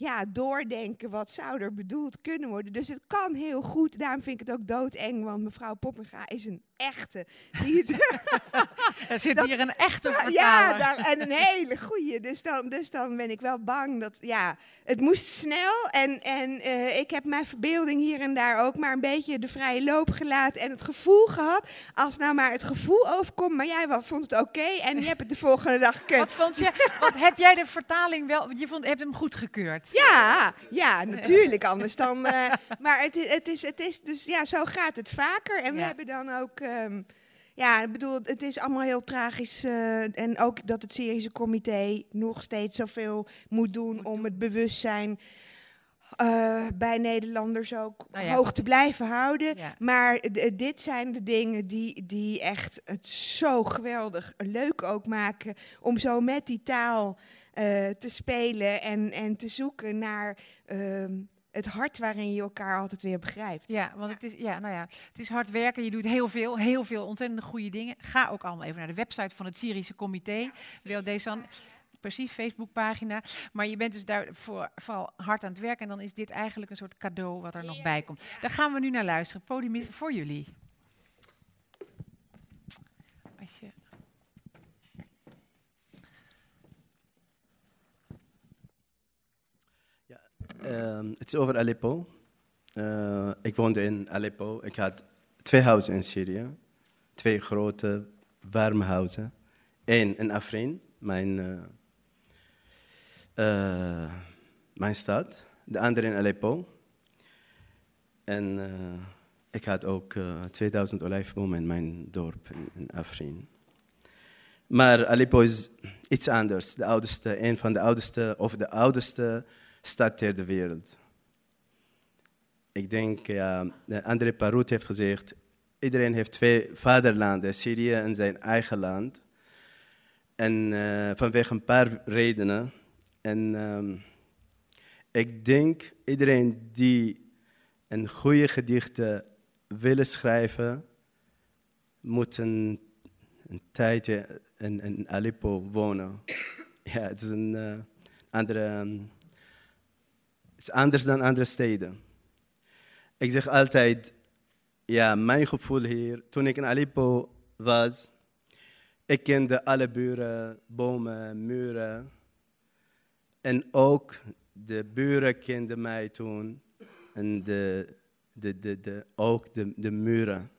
ja, doordenken wat zou er bedoeld kunnen worden. Dus het kan heel goed. Daarom vind ik het ook doodeng, want mevrouw Poppinga is een echte. Die er zit dat, hier een echte vertaler. Ja, daar, en een hele goeie. Dus dan, dus dan ben ik wel bang dat, ja, het moest snel. En, en uh, ik heb mijn verbeelding hier en daar ook maar een beetje de vrije loop gelaten. En het gevoel gehad, als nou maar het gevoel overkomt, maar jij wel, vond het oké okay, en je hebt het de volgende dag kunnen. Wat vond je, wat heb jij de vertaling wel, je vond, hebt hem goed gekeurd? Ja, ja, natuurlijk, anders dan. Uh, maar het, het, is, het is dus, ja, zo gaat het vaker. En we ja. hebben dan ook... Um, ja, ik bedoel, het is allemaal heel tragisch. Uh, en ook dat het Syrische comité nog steeds zoveel moet doen om het bewustzijn uh, bij Nederlanders ook nou ja, hoog te blijven houden. Ja. Maar dit zijn de dingen die, die echt het zo geweldig leuk ook maken om zo met die taal te spelen en, en te zoeken naar. Uh, het hart waarin je elkaar altijd weer begrijpt. Ja, want het is, ja, nou ja, het is hard werken. Je doet heel veel, heel veel ontzettend goede dingen. Ga ook allemaal even naar de website van het Syrische Comité. Ja, deze precies, Facebookpagina. Maar je bent dus daar voor, vooral hard aan het werken. En dan is dit eigenlijk een soort cadeau wat er nog bij komt. Daar gaan we nu naar luisteren. Podium is voor jullie. Als je... het is over Aleppo. Uh, ik woonde in Aleppo. Ik had twee huizen in Syrië. Twee grote, warme huizen. Eén in Afrin, mijn, uh, uh, mijn stad. De andere in Aleppo. En ik had ook 2000 olijfbomen in mijn dorp in, in Afrin. Maar Aleppo is iets anders. De oudste, een van de oudste, of de oudste stad ter de wereld. Ik denk, ja, André Parot heeft gezegd, iedereen heeft twee vaderlanden, Syrië en zijn eigen land. En uh, vanwege een paar redenen. En um, ik denk, iedereen die een goede gedichten wil schrijven, moet een, een tijdje in, in, Aleppo wonen. ja, het is een uh, andere... Um, is anders dan andere steden. Ik zeg altijd, ja, mijn gevoel hier, toen ik in Aleppo was, ik kende alle buren, bomen, muren. En ook de buren kenden mij toen. En de, de, de, de, ook de, de muren.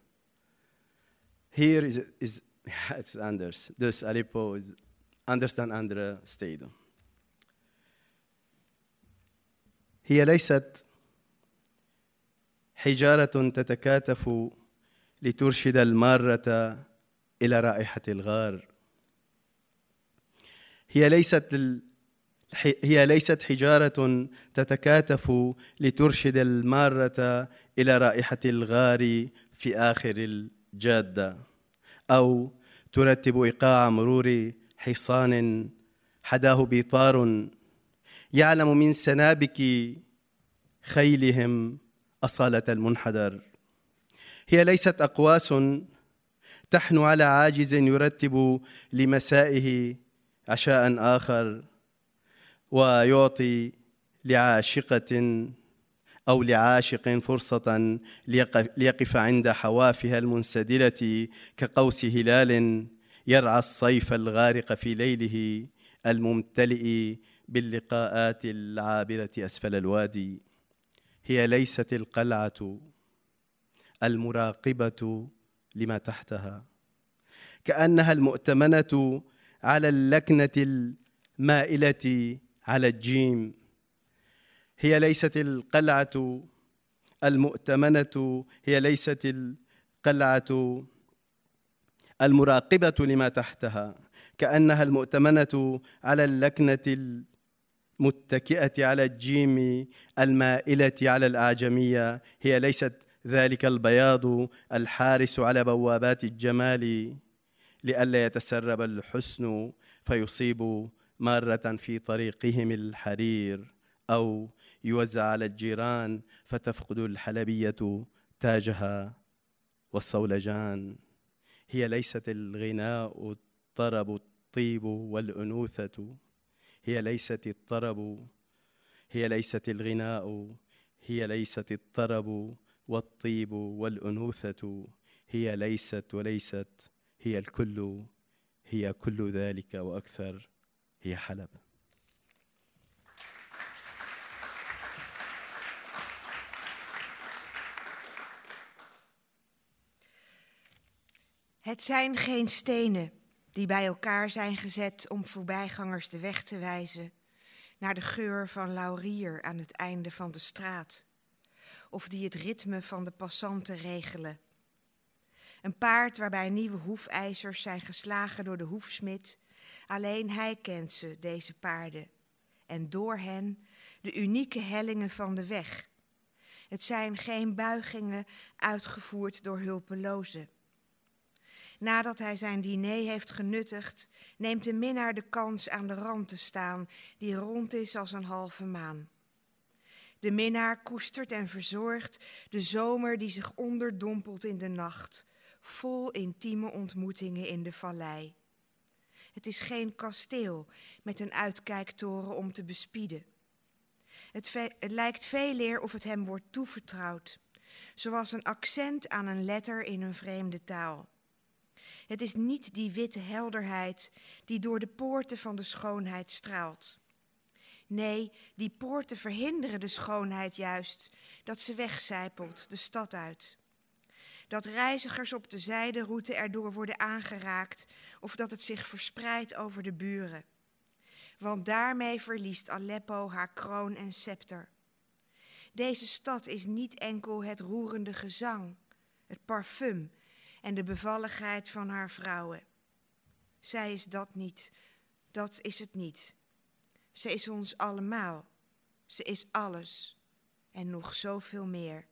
Hier is, is ja, het is anders. Dus Aleppo is anders dan andere steden. هي ليست حجارة تتكاتف لترشد المارة إلى رائحة الغار. هي ليست هي ليست حجارة تتكاتف لترشد المارة إلى رائحة الغار في آخر الجادة أو ترتب إيقاع مرور حصان حداه بيطار يعلم من سنابك خيلهم أصالة المنحدر. هي ليست أقواس تحنو على عاجز يرتب لمسائه عشاء آخر ويعطي لعاشقة أو لعاشق فرصة ليقف عند حوافها المنسدلة كقوس هلال يرعى الصيف الغارق في ليله الممتلئ باللقاءات العابرة أسفل الوادي. هي ليست القلعة المراقبة لما تحتها. كأنها المؤتمنة على اللكنة المائلة على الجيم. هي ليست القلعة المؤتمنة. هي ليست القلعة المراقبة لما تحتها. كأنها المؤتمنة على اللكنة المتكئة على الجيم المائلة على الأعجمية. هي ليست ذلك البياض الحارس على بوابات الجمال. لئلا يتسرب الحسن فيصيب مارة في طريقهم الحرير أو يوزع على الجيران فتفقد الحلبية تاجها والصولجان. هي ليست الغناء الطرب الطيب والأنوثة. هي ليست الطرب هي ليست الغناء هي ليست الطرب والطيب والأنوثة هي ليست وليست هي الكل هي كل ذلك وأكثر هي حلب. Het zijn geen stenen. Die bij elkaar zijn gezet om voorbijgangers de weg te wijzen naar de geur van laurier aan het einde van de straat, of die het ritme van de passanten regelen. Een paard waarbij nieuwe hoefijzers zijn geslagen door de hoefsmid, alleen hij kent ze, deze paarden, en door hen de unieke hellingen van de weg. Het zijn geen buigingen uitgevoerd door hulpelozen. Nadat hij zijn diner heeft genuttigd, neemt de minnaar de kans aan de rand te staan, die rond is als een halve maan. De minnaar koestert en verzorgt de zomer die zich onderdompelt in de nacht, vol intieme ontmoetingen in de vallei. Het is geen kasteel met een uitkijktoren om te bespieden. Het, lijkt veel eer of het hem wordt toevertrouwd, zoals een accent aan een letter in een vreemde taal. Het is niet die witte helderheid die door de poorten van de schoonheid straalt. Nee, die poorten verhinderen de schoonheid juist, dat ze wegcijpelt de stad uit. Dat reizigers op de zijderoute erdoor worden aangeraakt of dat het zich verspreidt over de buren. Want daarmee verliest Aleppo haar kroon en scepter. Deze stad is niet enkel het roerende gezang, het parfum en de bevalligheid van haar vrouwen. Zij is dat niet, dat is het niet. Ze is ons allemaal. Ze is alles en nog zoveel meer.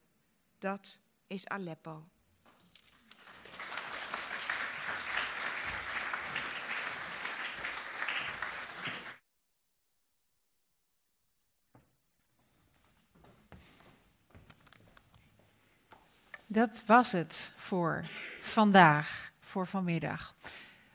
Dat is Aleppo. Dat was het voor vandaag, voor vanmiddag.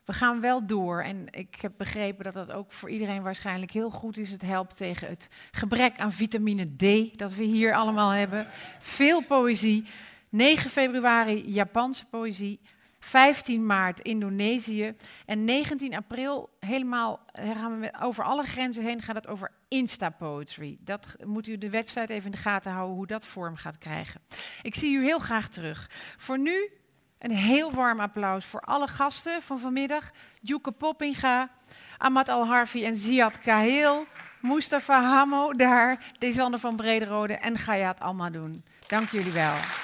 We gaan wel door en ik heb begrepen dat dat ook voor iedereen waarschijnlijk heel goed is. Het helpt tegen het gebrek aan vitamine D dat we hier allemaal hebben. Veel poëzie. 9 februari Japanse poëzie. 15 maart Indonesië. En 19 april, helemaal gaan we over alle grenzen heen, gaat het over Insta-poetry. Dat moet u de website even in de gaten houden hoe dat vorm gaat krijgen. Ik zie u heel graag terug. Voor nu Een heel warm applaus voor alle gasten van vanmiddag. Djoeke Poppinga, Ahmad Al-Harfi en Ziad Kahil. Mustafa Hamo daar, Desander van Brederode en Gayat Almadoen. Dank jullie wel.